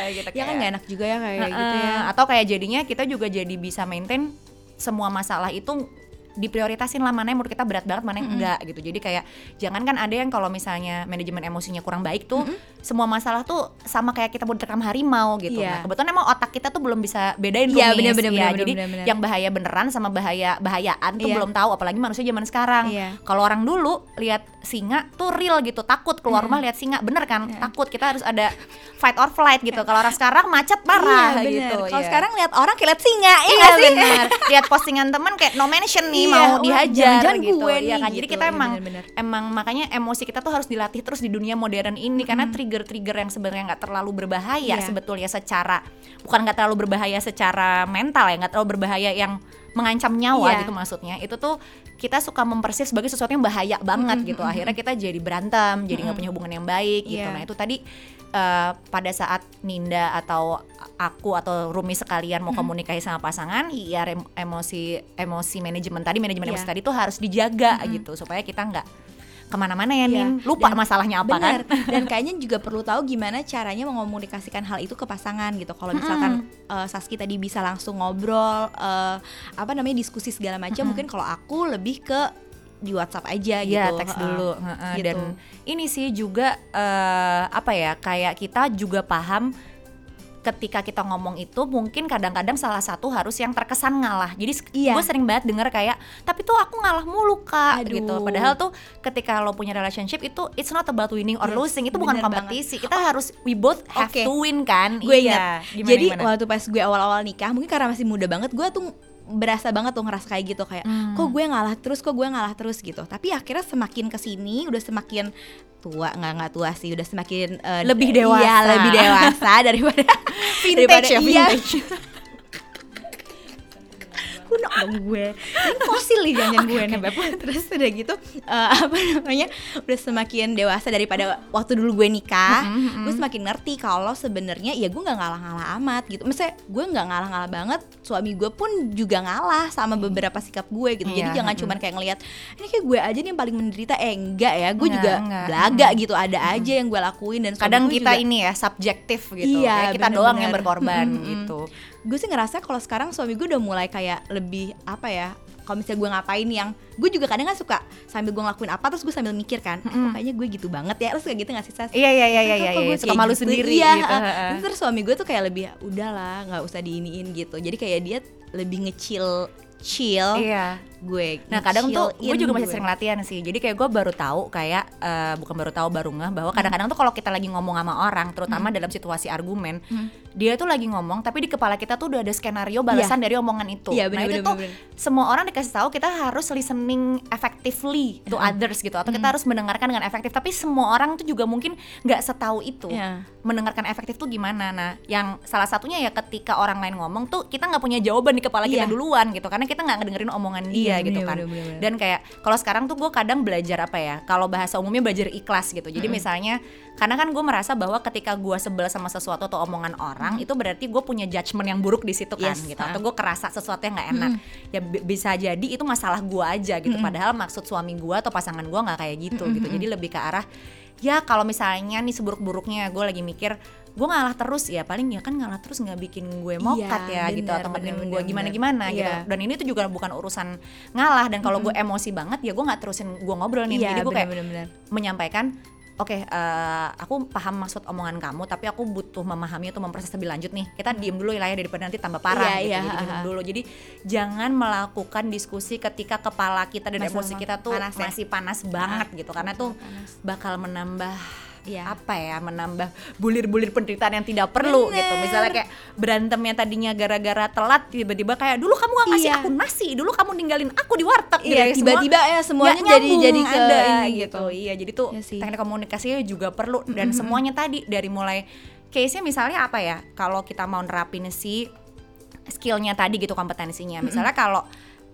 Speaker 1: Eh, gitu
Speaker 2: Ya kan gak enak juga ya kayak gitu
Speaker 1: Heeh,
Speaker 2: ya.
Speaker 1: atau kayak jadinya kita juga jadi bisa maintain semua masalah itu diprioritasin lah mana yang menurut kita berat banget mana yang enggak gitu jadi kayak jangan kan ada yang kalau misalnya manajemen emosinya kurang baik tuh semua masalah tuh sama kayak kita mau diterkam harimau gitu
Speaker 2: Iya.
Speaker 1: nah kebetulan emang otak kita tuh belum bisa bedain rumis.
Speaker 2: bener, bener,
Speaker 1: Ya,
Speaker 2: bener,
Speaker 1: jadi
Speaker 2: bener, bener.
Speaker 1: yang bahaya beneran sama bahaya bahayaan tuh
Speaker 2: Iya.
Speaker 1: belum tahu apalagi manusia zaman sekarang
Speaker 2: Iya.
Speaker 1: kalau orang dulu lihat singa tuh real gitu takut keluar rumah lihat singa bener kan takut kita harus ada fight or flight gitu kalau orang sekarang macet parah
Speaker 2: Iya, bener.
Speaker 1: gitu
Speaker 2: Kalau
Speaker 1: iya.
Speaker 2: sekarang lihat orang kayak lihat singa, ya
Speaker 1: Iya
Speaker 2: sih?
Speaker 1: benar. Lihat postingan teman kayak no mention nih
Speaker 2: Iya,
Speaker 1: mau
Speaker 2: wah,
Speaker 1: dihajar
Speaker 2: jangan-jangan
Speaker 1: gitu.
Speaker 2: gue
Speaker 1: Iya
Speaker 2: nih,
Speaker 1: kan. Jadi
Speaker 2: gitu.
Speaker 1: kita
Speaker 2: Iya,
Speaker 1: emang
Speaker 2: bener-bener.
Speaker 1: emang makanya emosi kita tuh harus dilatih terus di dunia modern ini karena trigger-trigger yang sebenarnya nggak terlalu berbahaya
Speaker 2: Iya.
Speaker 1: sebetulnya secara bukan nggak terlalu berbahaya secara mental ya, nggak terlalu berbahaya yang mengancam nyawa
Speaker 2: Iya.
Speaker 1: gitu maksudnya. Itu tuh kita suka mempersif sebagai sesuatu yang bahaya banget gitu. akhirnya kita jadi berantem jadi nggak punya hubungan yang baik gitu.
Speaker 2: Iya.
Speaker 1: nah itu tadi eh, pada saat Ninda atau aku atau Rumi sekalian mau komunikasi sama pasangan ya emosi emosi manajemen tadi manajemen
Speaker 2: Iya.
Speaker 1: emosi tadi tuh harus dijaga gitu supaya kita nggak ke mana-mana ya
Speaker 2: Iya.
Speaker 1: Nin lupa
Speaker 2: Dan-
Speaker 1: masalahnya apa
Speaker 2: Bener.
Speaker 1: kan
Speaker 2: Dan kayaknya juga perlu tahu gimana caranya mengomunikasikan hal itu ke pasangan gitu. Kalau misalkan eh, Saski tadi bisa langsung ngobrol, eh, apa namanya diskusi segala macam, mungkin kalau aku lebih ke di WhatsApp aja gitu.
Speaker 1: Iya teks dulu Heeh,
Speaker 2: Gitu.
Speaker 1: dan ini sih juga eh, apa ya kayak kita juga paham ketika kita ngomong itu mungkin kadang-kadang salah satu harus yang terkesan ngalah jadi
Speaker 2: Iya.
Speaker 1: gue sering banget denger kayak tapi tuh aku ngalah mulu kak
Speaker 2: Aduh.
Speaker 1: gitu padahal tuh ketika lo punya relationship itu it's not about winning or
Speaker 2: Yes,
Speaker 1: losing itu bukan
Speaker 2: banget.
Speaker 1: kompetisi kita harus we both have
Speaker 2: Oke.
Speaker 1: to win kan
Speaker 2: gue
Speaker 1: iya
Speaker 2: ingat.
Speaker 1: Gimana,
Speaker 2: Jadi
Speaker 1: gimana?
Speaker 2: waktu pas gue awal-awal nikah, mungkin karena masih muda banget, gue tuh berasa banget tuh ngerasa kayak gitu kayak
Speaker 1: Hmm.
Speaker 2: kok gue ngalah terus kok gue ngalah terus gitu tapi akhirnya semakin ke sini udah semakin tua nggak nggak tua sih udah semakin eh,
Speaker 1: Lebih
Speaker 2: iya,
Speaker 1: dewasa.
Speaker 2: lebih dewasa daripada *laughs*
Speaker 1: vintage
Speaker 2: daripada-
Speaker 1: ya
Speaker 2: iya,
Speaker 1: vintage *laughs*
Speaker 2: kuno dong gue. Ini fosil nih jangan gue nih. *laughs* Terus udah gitu eh, *laughs* apa namanya udah semakin dewasa daripada waktu dulu gue nikah gue semakin ngerti kalau sebenarnya ya gue nggak ngalah-ngalah amat gitu. Maksudnya gue nggak ngalah-ngalah banget suami gue pun juga ngalah sama beberapa sikap gue gitu. Jadi
Speaker 1: Iya,
Speaker 2: jangan cuman kayak ngelihat ini kayak gue aja nih yang paling menderita. Eh enggak ya gue juga
Speaker 1: enggak.
Speaker 2: belaga gitu. Ada aja yang gue lakuin dan
Speaker 1: kadang kita
Speaker 2: juga-
Speaker 1: ini ya subjektif gitu.
Speaker 2: Iya,
Speaker 1: kayak kita doang yang berkorban
Speaker 2: Mm-mm.
Speaker 1: gitu
Speaker 2: gue sih ngerasa kalau sekarang suami gue udah mulai kayak lebih apa ya kalau misalnya gue ngapain yang gue juga kadang kan suka sambil gue ngelakuin apa terus gue sambil mikir kan eh, kok kayaknya gue gitu banget ya terus kayak gitu nggak sih Sas?
Speaker 1: Iya iya iya iya
Speaker 2: Kok
Speaker 1: iya, iya. suka malu
Speaker 2: gitu?
Speaker 1: sendiri
Speaker 2: iya,
Speaker 1: gitu.
Speaker 2: heeh. Terus suami gue tuh kayak lebih udahlah nggak usah diiniin gitu jadi kayak dia lebih ngecil chill
Speaker 1: Iya.
Speaker 2: Gue
Speaker 1: Nah kadang tuh gue juga masih
Speaker 2: gue.
Speaker 1: sering latihan sih. Jadi kayak gue baru tahu kayak eh, bukan baru tahu baru ngeh bahwa kadang-kadang tuh kalau kita lagi ngomong sama orang, terutama dalam situasi argumen, dia tuh lagi ngomong tapi di kepala kita tuh udah ada skenario balasan dari omongan itu. Nah
Speaker 2: bener,
Speaker 1: itu
Speaker 2: bener,
Speaker 1: tuh
Speaker 2: bener.
Speaker 1: semua orang dikasih tahu kita harus listening effectively to others gitu, atau kita harus mendengarkan dengan efektif. Tapi semua orang tuh juga mungkin nggak setahu itu.
Speaker 2: Iya.
Speaker 1: Mendengarkan efektif tuh gimana? Nah, yang salah satunya ya ketika orang lain ngomong tuh kita nggak punya jawaban di kepala kita
Speaker 2: Iya.
Speaker 1: duluan gitu, karena kita nggak ngedengerin omongan dia
Speaker 2: Iya,
Speaker 1: gitu
Speaker 2: bener,
Speaker 1: kan.
Speaker 2: bener, bener, bener.
Speaker 1: Dan kayak kalau sekarang tuh gue kadang belajar apa ya? Kalau bahasa umumnya belajar ikhlas gitu. Jadi misalnya karena kan gue merasa bahwa ketika gue sebel sama sesuatu atau omongan orang itu berarti gue punya judgement yang buruk di situ kan
Speaker 2: Yes,
Speaker 1: gitu.
Speaker 2: ah.
Speaker 1: Atau gue kerasa sesuatu yang nggak enak. Ya bi- bisa jadi itu masalah gue aja gitu. Padahal maksud suami gue atau pasangan gue nggak kayak gitu gitu. Jadi lebih ke arah ya kalau misalnya nih seburuk-buruknya gue lagi mikir gue ngalah terus ya paling ya kan ngalah terus nggak bikin gue mokat ya gitu
Speaker 2: bener,
Speaker 1: atau nggak bikin
Speaker 2: bener,
Speaker 1: gue
Speaker 2: bener,
Speaker 1: gimana
Speaker 2: bener.
Speaker 1: gimana gitu
Speaker 2: Iya.
Speaker 1: dan ini tuh juga bukan urusan ngalah dan kalau gue emosi banget ya gue nggak terusin gue ngobrol nih
Speaker 2: Iya,
Speaker 1: jadi gue kayak
Speaker 2: bener-bener.
Speaker 1: menyampaikan oke eh, aku paham maksud omongan kamu tapi aku butuh memahami atau memproses lebih lanjut nih kita diem dulu ya daripada nanti tambah parah
Speaker 2: Iya,
Speaker 1: gitu
Speaker 2: iya,
Speaker 1: jadi minum
Speaker 2: ha-ha.
Speaker 1: dulu jadi jangan melakukan diskusi ketika kepala kita dan
Speaker 2: Masih
Speaker 1: emosi kita tuh
Speaker 2: panas ya?
Speaker 1: masih panas banget gitu karena tuh
Speaker 2: panas.
Speaker 1: bakal menambah
Speaker 2: Iya.
Speaker 1: apa ya menambah bulir-bulir penderitaan yang tidak perlu
Speaker 2: Bener.
Speaker 1: gitu misalnya kayak berantemnya tadinya gara-gara telat tiba-tiba kayak dulu kamu gak ngasih
Speaker 2: Iya.
Speaker 1: aku nasi dulu kamu ninggalin aku di warteg gitu
Speaker 2: Iya,
Speaker 1: ya,
Speaker 2: tiba-tiba ya semuanya jadi jadi ke
Speaker 1: ada
Speaker 2: ini
Speaker 1: gitu.
Speaker 2: gitu.
Speaker 1: Iya, jadi tuh
Speaker 2: sih.
Speaker 1: teknik komunikasinya juga perlu dan semuanya tadi dari mulai case-nya misalnya apa ya? Kalau kita mau nerapin si skillnya tadi gitu kompetensinya. Misalnya kalau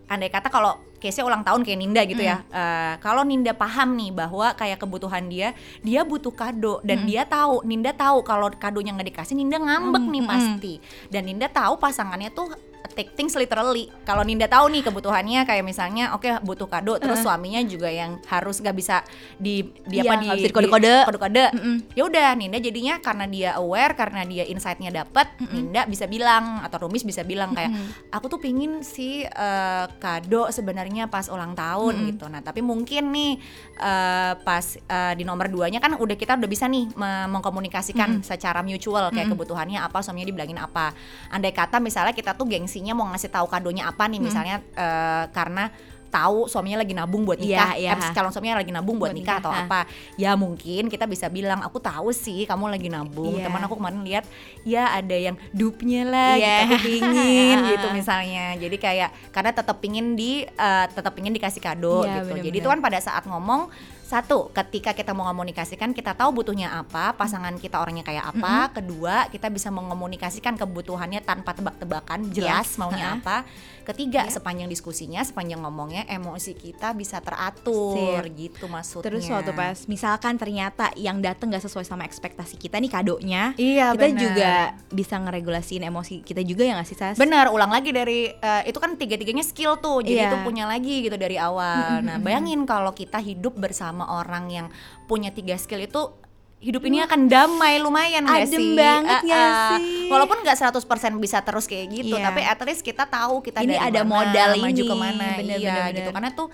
Speaker 1: andai kata kalau case-nya ulang tahun kayak Ninda gitu ya. eh, kalau Ninda paham nih bahwa kayak kebutuhan dia, dia butuh kado dan dia tahu, Ninda tahu kalau kadonya nggak dikasih, Ninda ngambek nih pasti. Dan Ninda tahu pasangannya tuh take things literally. Kalau Ninda tahu nih kebutuhannya kayak misalnya oke butuh kado terus suaminya juga yang harus gak bisa di di
Speaker 2: Iya,
Speaker 1: apa di
Speaker 2: bisa dikode-kode.
Speaker 1: di- kode-kode. Ya udah Ninda jadinya karena dia aware karena dia insight-nya dapet, Ninda bisa bilang atau Rumis bisa bilang kayak aku tuh pingin si eh, kado sebenarnya pas ulang tahun gitu. Nah, tapi mungkin nih eh, pas eh, di nomor duanya kan udah kita udah bisa nih me- mengkomunikasikan secara mutual kayak kebutuhannya apa, suaminya dibilangin apa. Andai kata misalnya kita tuh gengsinya mau ngasih tahu kadonya apa nih misalnya eh, karena tahu suaminya lagi nabung buat nikah,
Speaker 2: Iya, iya.
Speaker 1: eh, calon suaminya lagi nabung buat,
Speaker 2: Buat
Speaker 1: nikah, atau
Speaker 2: nikah,
Speaker 1: apa. Ya mungkin kita bisa bilang aku tahu sih kamu lagi nabung.
Speaker 2: Iya.
Speaker 1: Teman aku kemarin lihat ya ada yang dupnya lah
Speaker 2: Iya.
Speaker 1: gitu aku pingin *laughs* gitu misalnya. Jadi kayak karena tetap pingin di eh, tetap pingin dikasih kado
Speaker 2: Iya,
Speaker 1: gitu. Jadi
Speaker 2: bener-bener.
Speaker 1: itu kan pada saat ngomong satu ketika kita mau komunikasikan kita tahu butuhnya apa pasangan kita orangnya kayak apa kedua kita bisa mengomunikasikan kebutuhannya tanpa tebak-tebakan jelas
Speaker 2: Yes.
Speaker 1: maunya
Speaker 2: Ha-ha.
Speaker 1: apa ketiga
Speaker 2: Iya.
Speaker 1: sepanjang diskusinya sepanjang ngomongnya emosi kita bisa teratur
Speaker 2: Sip.
Speaker 1: gitu maksudnya
Speaker 2: Terus waktu pas misalkan ternyata yang datang gak sesuai sama ekspektasi kita nih kadonya,
Speaker 1: iya
Speaker 2: kita
Speaker 1: benar.
Speaker 2: juga bisa ngeregulasiin emosi kita juga ya gak sih Sas?
Speaker 1: Benar, ulang lagi dari eh, itu kan tiga-tiganya skill tuh, jadi
Speaker 2: Iya.
Speaker 1: itu punya lagi gitu dari awal. Nah, bayangin kalau kita hidup bersama orang yang punya tiga skill itu hidup ini akan damai lumayan gak
Speaker 2: adem
Speaker 1: sih?
Speaker 2: banget
Speaker 1: Eh, eh,
Speaker 2: sih?
Speaker 1: Walaupun nggak 100% bisa terus kayak gitu,
Speaker 2: Iya.
Speaker 1: tapi at least kita tahu kita
Speaker 2: Ini
Speaker 1: dari
Speaker 2: ada
Speaker 1: mana,
Speaker 2: modal
Speaker 1: maju
Speaker 2: ini,
Speaker 1: ke mana,
Speaker 2: bener,
Speaker 1: iya
Speaker 2: bener,
Speaker 1: gitu. Karena tuh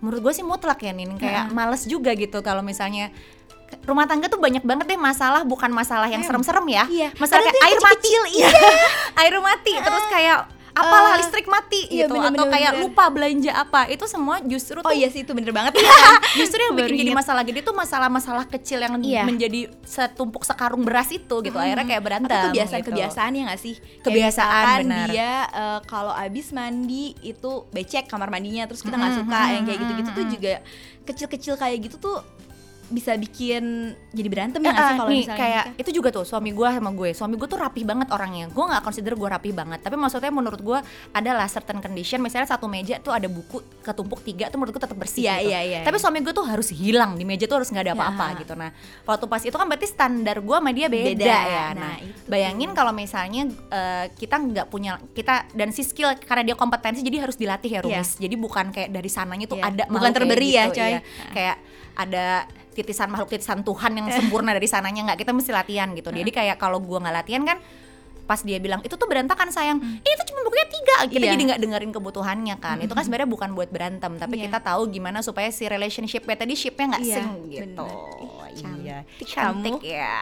Speaker 1: menurut gue sih mutlak ya Nin, kayak males juga gitu kalau misalnya rumah tangga tuh banyak banget deh masalah bukan masalah yang serem-serem ya
Speaker 2: Iya.
Speaker 1: masalah kayak air mati
Speaker 2: iya. *laughs*
Speaker 1: air mati terus kayak apalah
Speaker 2: Eh,
Speaker 1: listrik mati
Speaker 2: iya,
Speaker 1: gitu
Speaker 2: bener,
Speaker 1: atau
Speaker 2: bener,
Speaker 1: kayak
Speaker 2: bener.
Speaker 1: lupa belanja apa itu semua justru
Speaker 2: Oh
Speaker 1: tuh
Speaker 2: iya sih itu bener banget *laughs*
Speaker 1: justru yang bikin jadi masalah gede tuh masalah-masalah kecil yang
Speaker 2: Iya.
Speaker 1: menjadi setumpuk sekarung beras itu gitu akhirnya kayak berantem
Speaker 2: Atau kebiasaan
Speaker 1: gitu.
Speaker 2: kebiasaan ya gak sih
Speaker 1: Kebiasaan, benar.
Speaker 2: dia eh, kalau abis mandi itu becek kamar mandinya terus kita nggak
Speaker 1: Mhm,
Speaker 2: suka
Speaker 1: mhm,
Speaker 2: yang kayak gitu-gitu tuh
Speaker 1: mhm.
Speaker 2: juga kecil-kecil kayak gitu tuh bisa bikin jadi berantem ya nggak sih kalau misalnya
Speaker 1: kayak
Speaker 2: nikah?
Speaker 1: itu juga tuh suami gue sama gue suami gue tuh rapih banget orangnya gue nggak consider gue rapih banget tapi maksudnya menurut gue adalah certain condition misalnya satu meja tuh ada buku ketumpuk tiga tuh menurut gue tetap bersih
Speaker 2: Iya,
Speaker 1: gitu
Speaker 2: iya, iya,
Speaker 1: tapi
Speaker 2: iya.
Speaker 1: suami gue tuh harus hilang di meja tuh harus nggak ada apa-apa
Speaker 2: Ya.
Speaker 1: gitu nah waktu pas itu kan berarti standar gue sama dia beda,
Speaker 2: Beda,
Speaker 1: ya nah,
Speaker 2: nah,
Speaker 1: bayangin kalau misalnya eh, kita nggak punya kita dan si skill karena dia kompetensi jadi harus dilatih ya Rumis jadi bukan kayak dari sananya tuh
Speaker 2: Iya.
Speaker 1: ada
Speaker 2: Bukan terberi ya,
Speaker 1: gitu,
Speaker 2: coy.
Speaker 1: iya. kayak ada titisan makhluk titisan Tuhan yang *laughs* sempurna dari sananya nggak kita mesti latihan gitu. Jadi kayak kalau gua nggak latihan kan pas dia bilang itu tuh berantakan sayang. Ini tuh cuma bukunya tiga. Kita
Speaker 2: Iya.
Speaker 1: jadi nggak dengerin kebutuhannya kan. Itu kan sebenarnya bukan buat berantem tapi
Speaker 2: Iya.
Speaker 1: kita tahu gimana supaya si relationship tadi shipnya nggak
Speaker 2: Iya,
Speaker 1: sing gitu.
Speaker 2: Ih,
Speaker 1: iya.
Speaker 2: cantik
Speaker 1: cantik
Speaker 2: kamu.
Speaker 1: ya.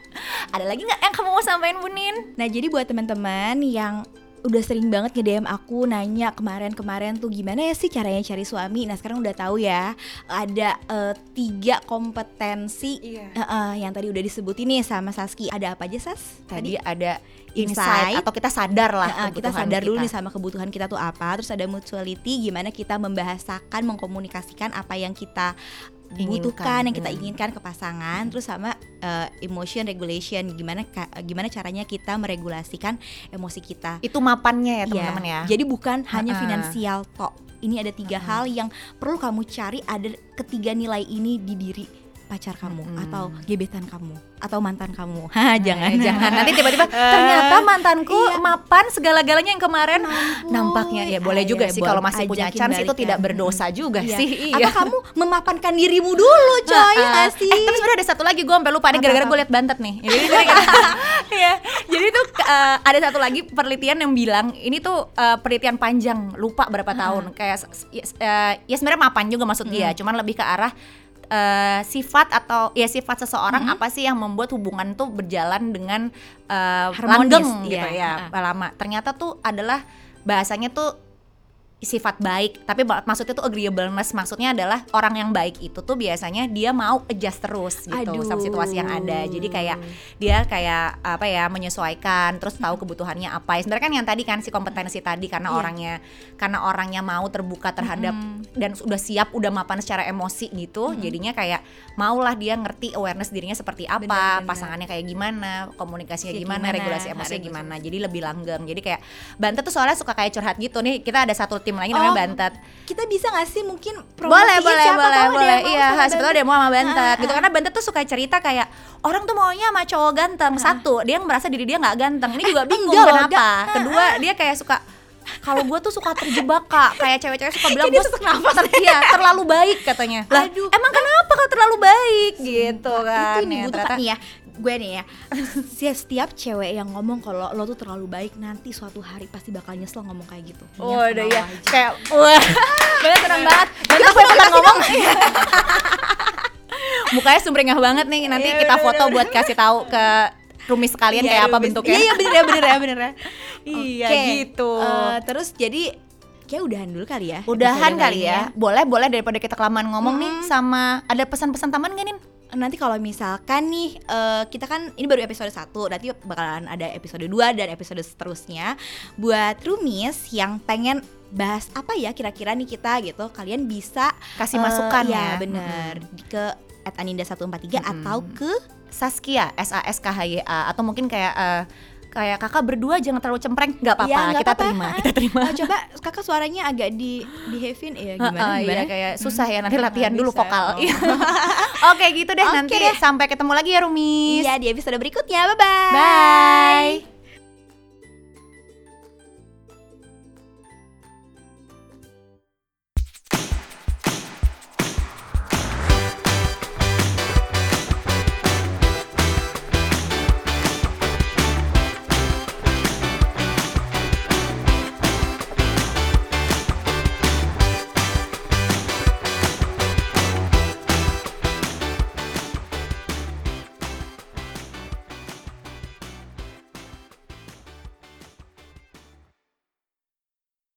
Speaker 1: *laughs* Ada lagi nggak yang kamu mau sampaikan Bunin
Speaker 2: Nah jadi buat teman-teman yang udah sering banget nge-DM aku nanya kemarin-kemarin tuh gimana ya sih caranya cari suami. Nah sekarang udah tahu ya ada eh, tiga kompetensi
Speaker 1: Iya.
Speaker 2: eh, eh, yang tadi udah disebutin nih sama Saski. Ada apa aja Sas?
Speaker 1: tadi ada
Speaker 2: Insight.
Speaker 1: insight atau kita sadar lah
Speaker 2: Nah, kita sadar dulu
Speaker 1: kita.
Speaker 2: nih sama kebutuhan kita tuh apa. Terus ada mutuality, gimana kita membahasakan, mengkomunikasikan apa yang kita
Speaker 1: Inginkan,
Speaker 2: butuhkan, yang kita inginkan ke pasangan. Terus sama uh, emotion regulation, gimana ka- gimana caranya kita meregulasikan emosi kita.
Speaker 1: itu mapannya ya
Speaker 2: Iya,
Speaker 1: teman-teman ya
Speaker 2: Jadi bukan hanya
Speaker 1: Ha-ha.
Speaker 2: finansial tok. Ini ada tiga hal yang perlu kamu cari. Ada ketiga nilai ini di diri pacar kamu
Speaker 1: Mm-mm.
Speaker 2: atau gebetan kamu atau mantan kamu. *laughs* Hah, jangan
Speaker 1: Eh, jangan nanti tiba-tiba ternyata mantanku
Speaker 2: Iya.
Speaker 1: mapan segala-galanya yang kemarin
Speaker 2: Ampun.
Speaker 1: nampaknya ya boleh juga
Speaker 2: Ayo,
Speaker 1: sih kalau masih punya chance itu tidak berdosa juga
Speaker 2: Iya.
Speaker 1: sih
Speaker 2: Atau
Speaker 1: iya
Speaker 2: kamu memapankan dirimu dulu, coy, ya sih?
Speaker 1: Eh tapi sebenarnya ada satu lagi gue sampai lupa
Speaker 2: Apa,
Speaker 1: gara-gara gue liat bantet nih. *laughs* Iya. jadi tuh eh, ada satu lagi penelitian yang bilang ini tuh eh, penelitian panjang lupa berapa tahun kayak ya, eh, ya sebenarnya mapan juga maksud dia cuman lebih ke arah eh, sifat atau ya sifat seseorang apa sih yang membuat hubungan tuh berjalan dengan eh,
Speaker 2: Harmonis,
Speaker 1: langgeng
Speaker 2: iya.
Speaker 1: gitu ya
Speaker 2: Heeh.
Speaker 1: lama. Ternyata tuh adalah bahasanya tuh sifat baik tapi maksudnya tuh agreeableness maksudnya adalah orang yang baik itu tuh biasanya dia mau adjust terus gitu
Speaker 2: Aduh.
Speaker 1: sama situasi yang ada. Jadi kayak dia kayak apa ya menyesuaikan terus tahu kebutuhannya apa. Ya sebenarnya kan yang tadi kan si kompetensi tadi karena
Speaker 2: Iya.
Speaker 1: orangnya karena orangnya mau terbuka terhadap dan sudah siap udah mapan secara emosi gitu jadinya kayak maulah dia ngerti awareness dirinya seperti apa
Speaker 2: Benar, benar.
Speaker 1: pasangannya kayak gimana komunikasinya
Speaker 2: Ya,
Speaker 1: gimana,
Speaker 2: gimana,
Speaker 1: regulasi emosinya gimana. jadi lebih langgeng. Jadi kayak Bantet tuh soalnya suka kayak curhat gitu nih. Kita ada satu tim lagi namanya
Speaker 2: Oh,
Speaker 1: Bantet
Speaker 2: Kita bisa nggak sih mungkin
Speaker 1: boleh
Speaker 2: promosiin
Speaker 1: boleh
Speaker 2: siapa
Speaker 1: boleh
Speaker 2: tahu
Speaker 1: boleh.
Speaker 2: yang
Speaker 1: iya sebetulnya dia mau sama Bantet
Speaker 2: Ah,
Speaker 1: gitu.
Speaker 2: Ah.
Speaker 1: karena Bantet tuh suka cerita kayak orang tuh maunya sama cowok ganteng. Satu dia merasa diri dia nggak ganteng. Ini juga *laughs* bingung
Speaker 2: enggak
Speaker 1: kenapa.
Speaker 2: enggak. Ah,
Speaker 1: kedua dia kayak suka kalau gue tuh suka terjebak kak. Kayak cewek-cewek suka *laughs* bilang gue
Speaker 2: nafas.
Speaker 1: iya terlalu baik katanya. Lah
Speaker 2: Aduh.
Speaker 1: emang kenapa kalau terlalu baik? Gitu kan
Speaker 2: itu nih
Speaker 1: Ya,
Speaker 2: butuh
Speaker 1: ternyata-
Speaker 2: nih ya gue nih ya setiap cewek yang ngomong kalau lo tuh terlalu baik nanti suatu hari pasti bakal nyesel ngomong kayak gitu
Speaker 1: Oh, udah ya.
Speaker 2: aja.
Speaker 1: Kayak *laughs* wah. Banget senang banget.
Speaker 2: Kita
Speaker 1: aku ikutan
Speaker 2: kasih
Speaker 1: ngomong. *laughs* Mukanya sumringah banget nih. Nanti
Speaker 2: Iya,
Speaker 1: kita
Speaker 2: bener,
Speaker 1: foto
Speaker 2: bener.
Speaker 1: buat kasih tahu ke rumis kalian
Speaker 2: Iya,
Speaker 1: kayak apa
Speaker 2: iya,
Speaker 1: bentuknya.
Speaker 2: iya iya, bener ya bener ya bener ya *laughs*
Speaker 1: Iya,
Speaker 2: Oke,
Speaker 1: gitu.
Speaker 2: eh, terus jadi kayak udahan dulu kali ya
Speaker 1: Udahan kali
Speaker 2: ini
Speaker 1: ya. Boleh, boleh daripada kita kelamaan ngomong nih
Speaker 2: Mm-mm.
Speaker 1: sama ada pesan-pesan tambahan gak nih?
Speaker 2: Nanti kalau misalkan nih eh, kita kan ini baru episode 1 nanti bakalan ada episode 2 dan episode seterusnya buat rumis yang pengen bahas apa ya kira-kira nih kita gitu kalian bisa
Speaker 1: Kasih
Speaker 2: eh,
Speaker 1: masukan
Speaker 2: ya,
Speaker 1: ya.
Speaker 2: bener ke at aninda 143
Speaker 1: Mm-mm.
Speaker 2: atau ke
Speaker 1: Saskia S A S K H Y A atau mungkin kayak eh, kayak kakak berdua jangan terlalu cempreng nggak apa-apa
Speaker 2: nggak
Speaker 1: kita terima kita terima
Speaker 2: Oh, coba kakak suaranya agak di behavein ya gimana
Speaker 1: Heeh,
Speaker 2: gimana?
Speaker 1: iya, kayak susah ya nanti
Speaker 2: Hmm,
Speaker 1: latihan dulu
Speaker 2: bisa.
Speaker 1: vokal
Speaker 2: Oh. *laughs*
Speaker 1: Oke gitu deh
Speaker 2: Oke
Speaker 1: nanti
Speaker 2: deh.
Speaker 1: sampai ketemu lagi ya Rumis
Speaker 2: Iya di episode berikutnya bye bye
Speaker 1: bye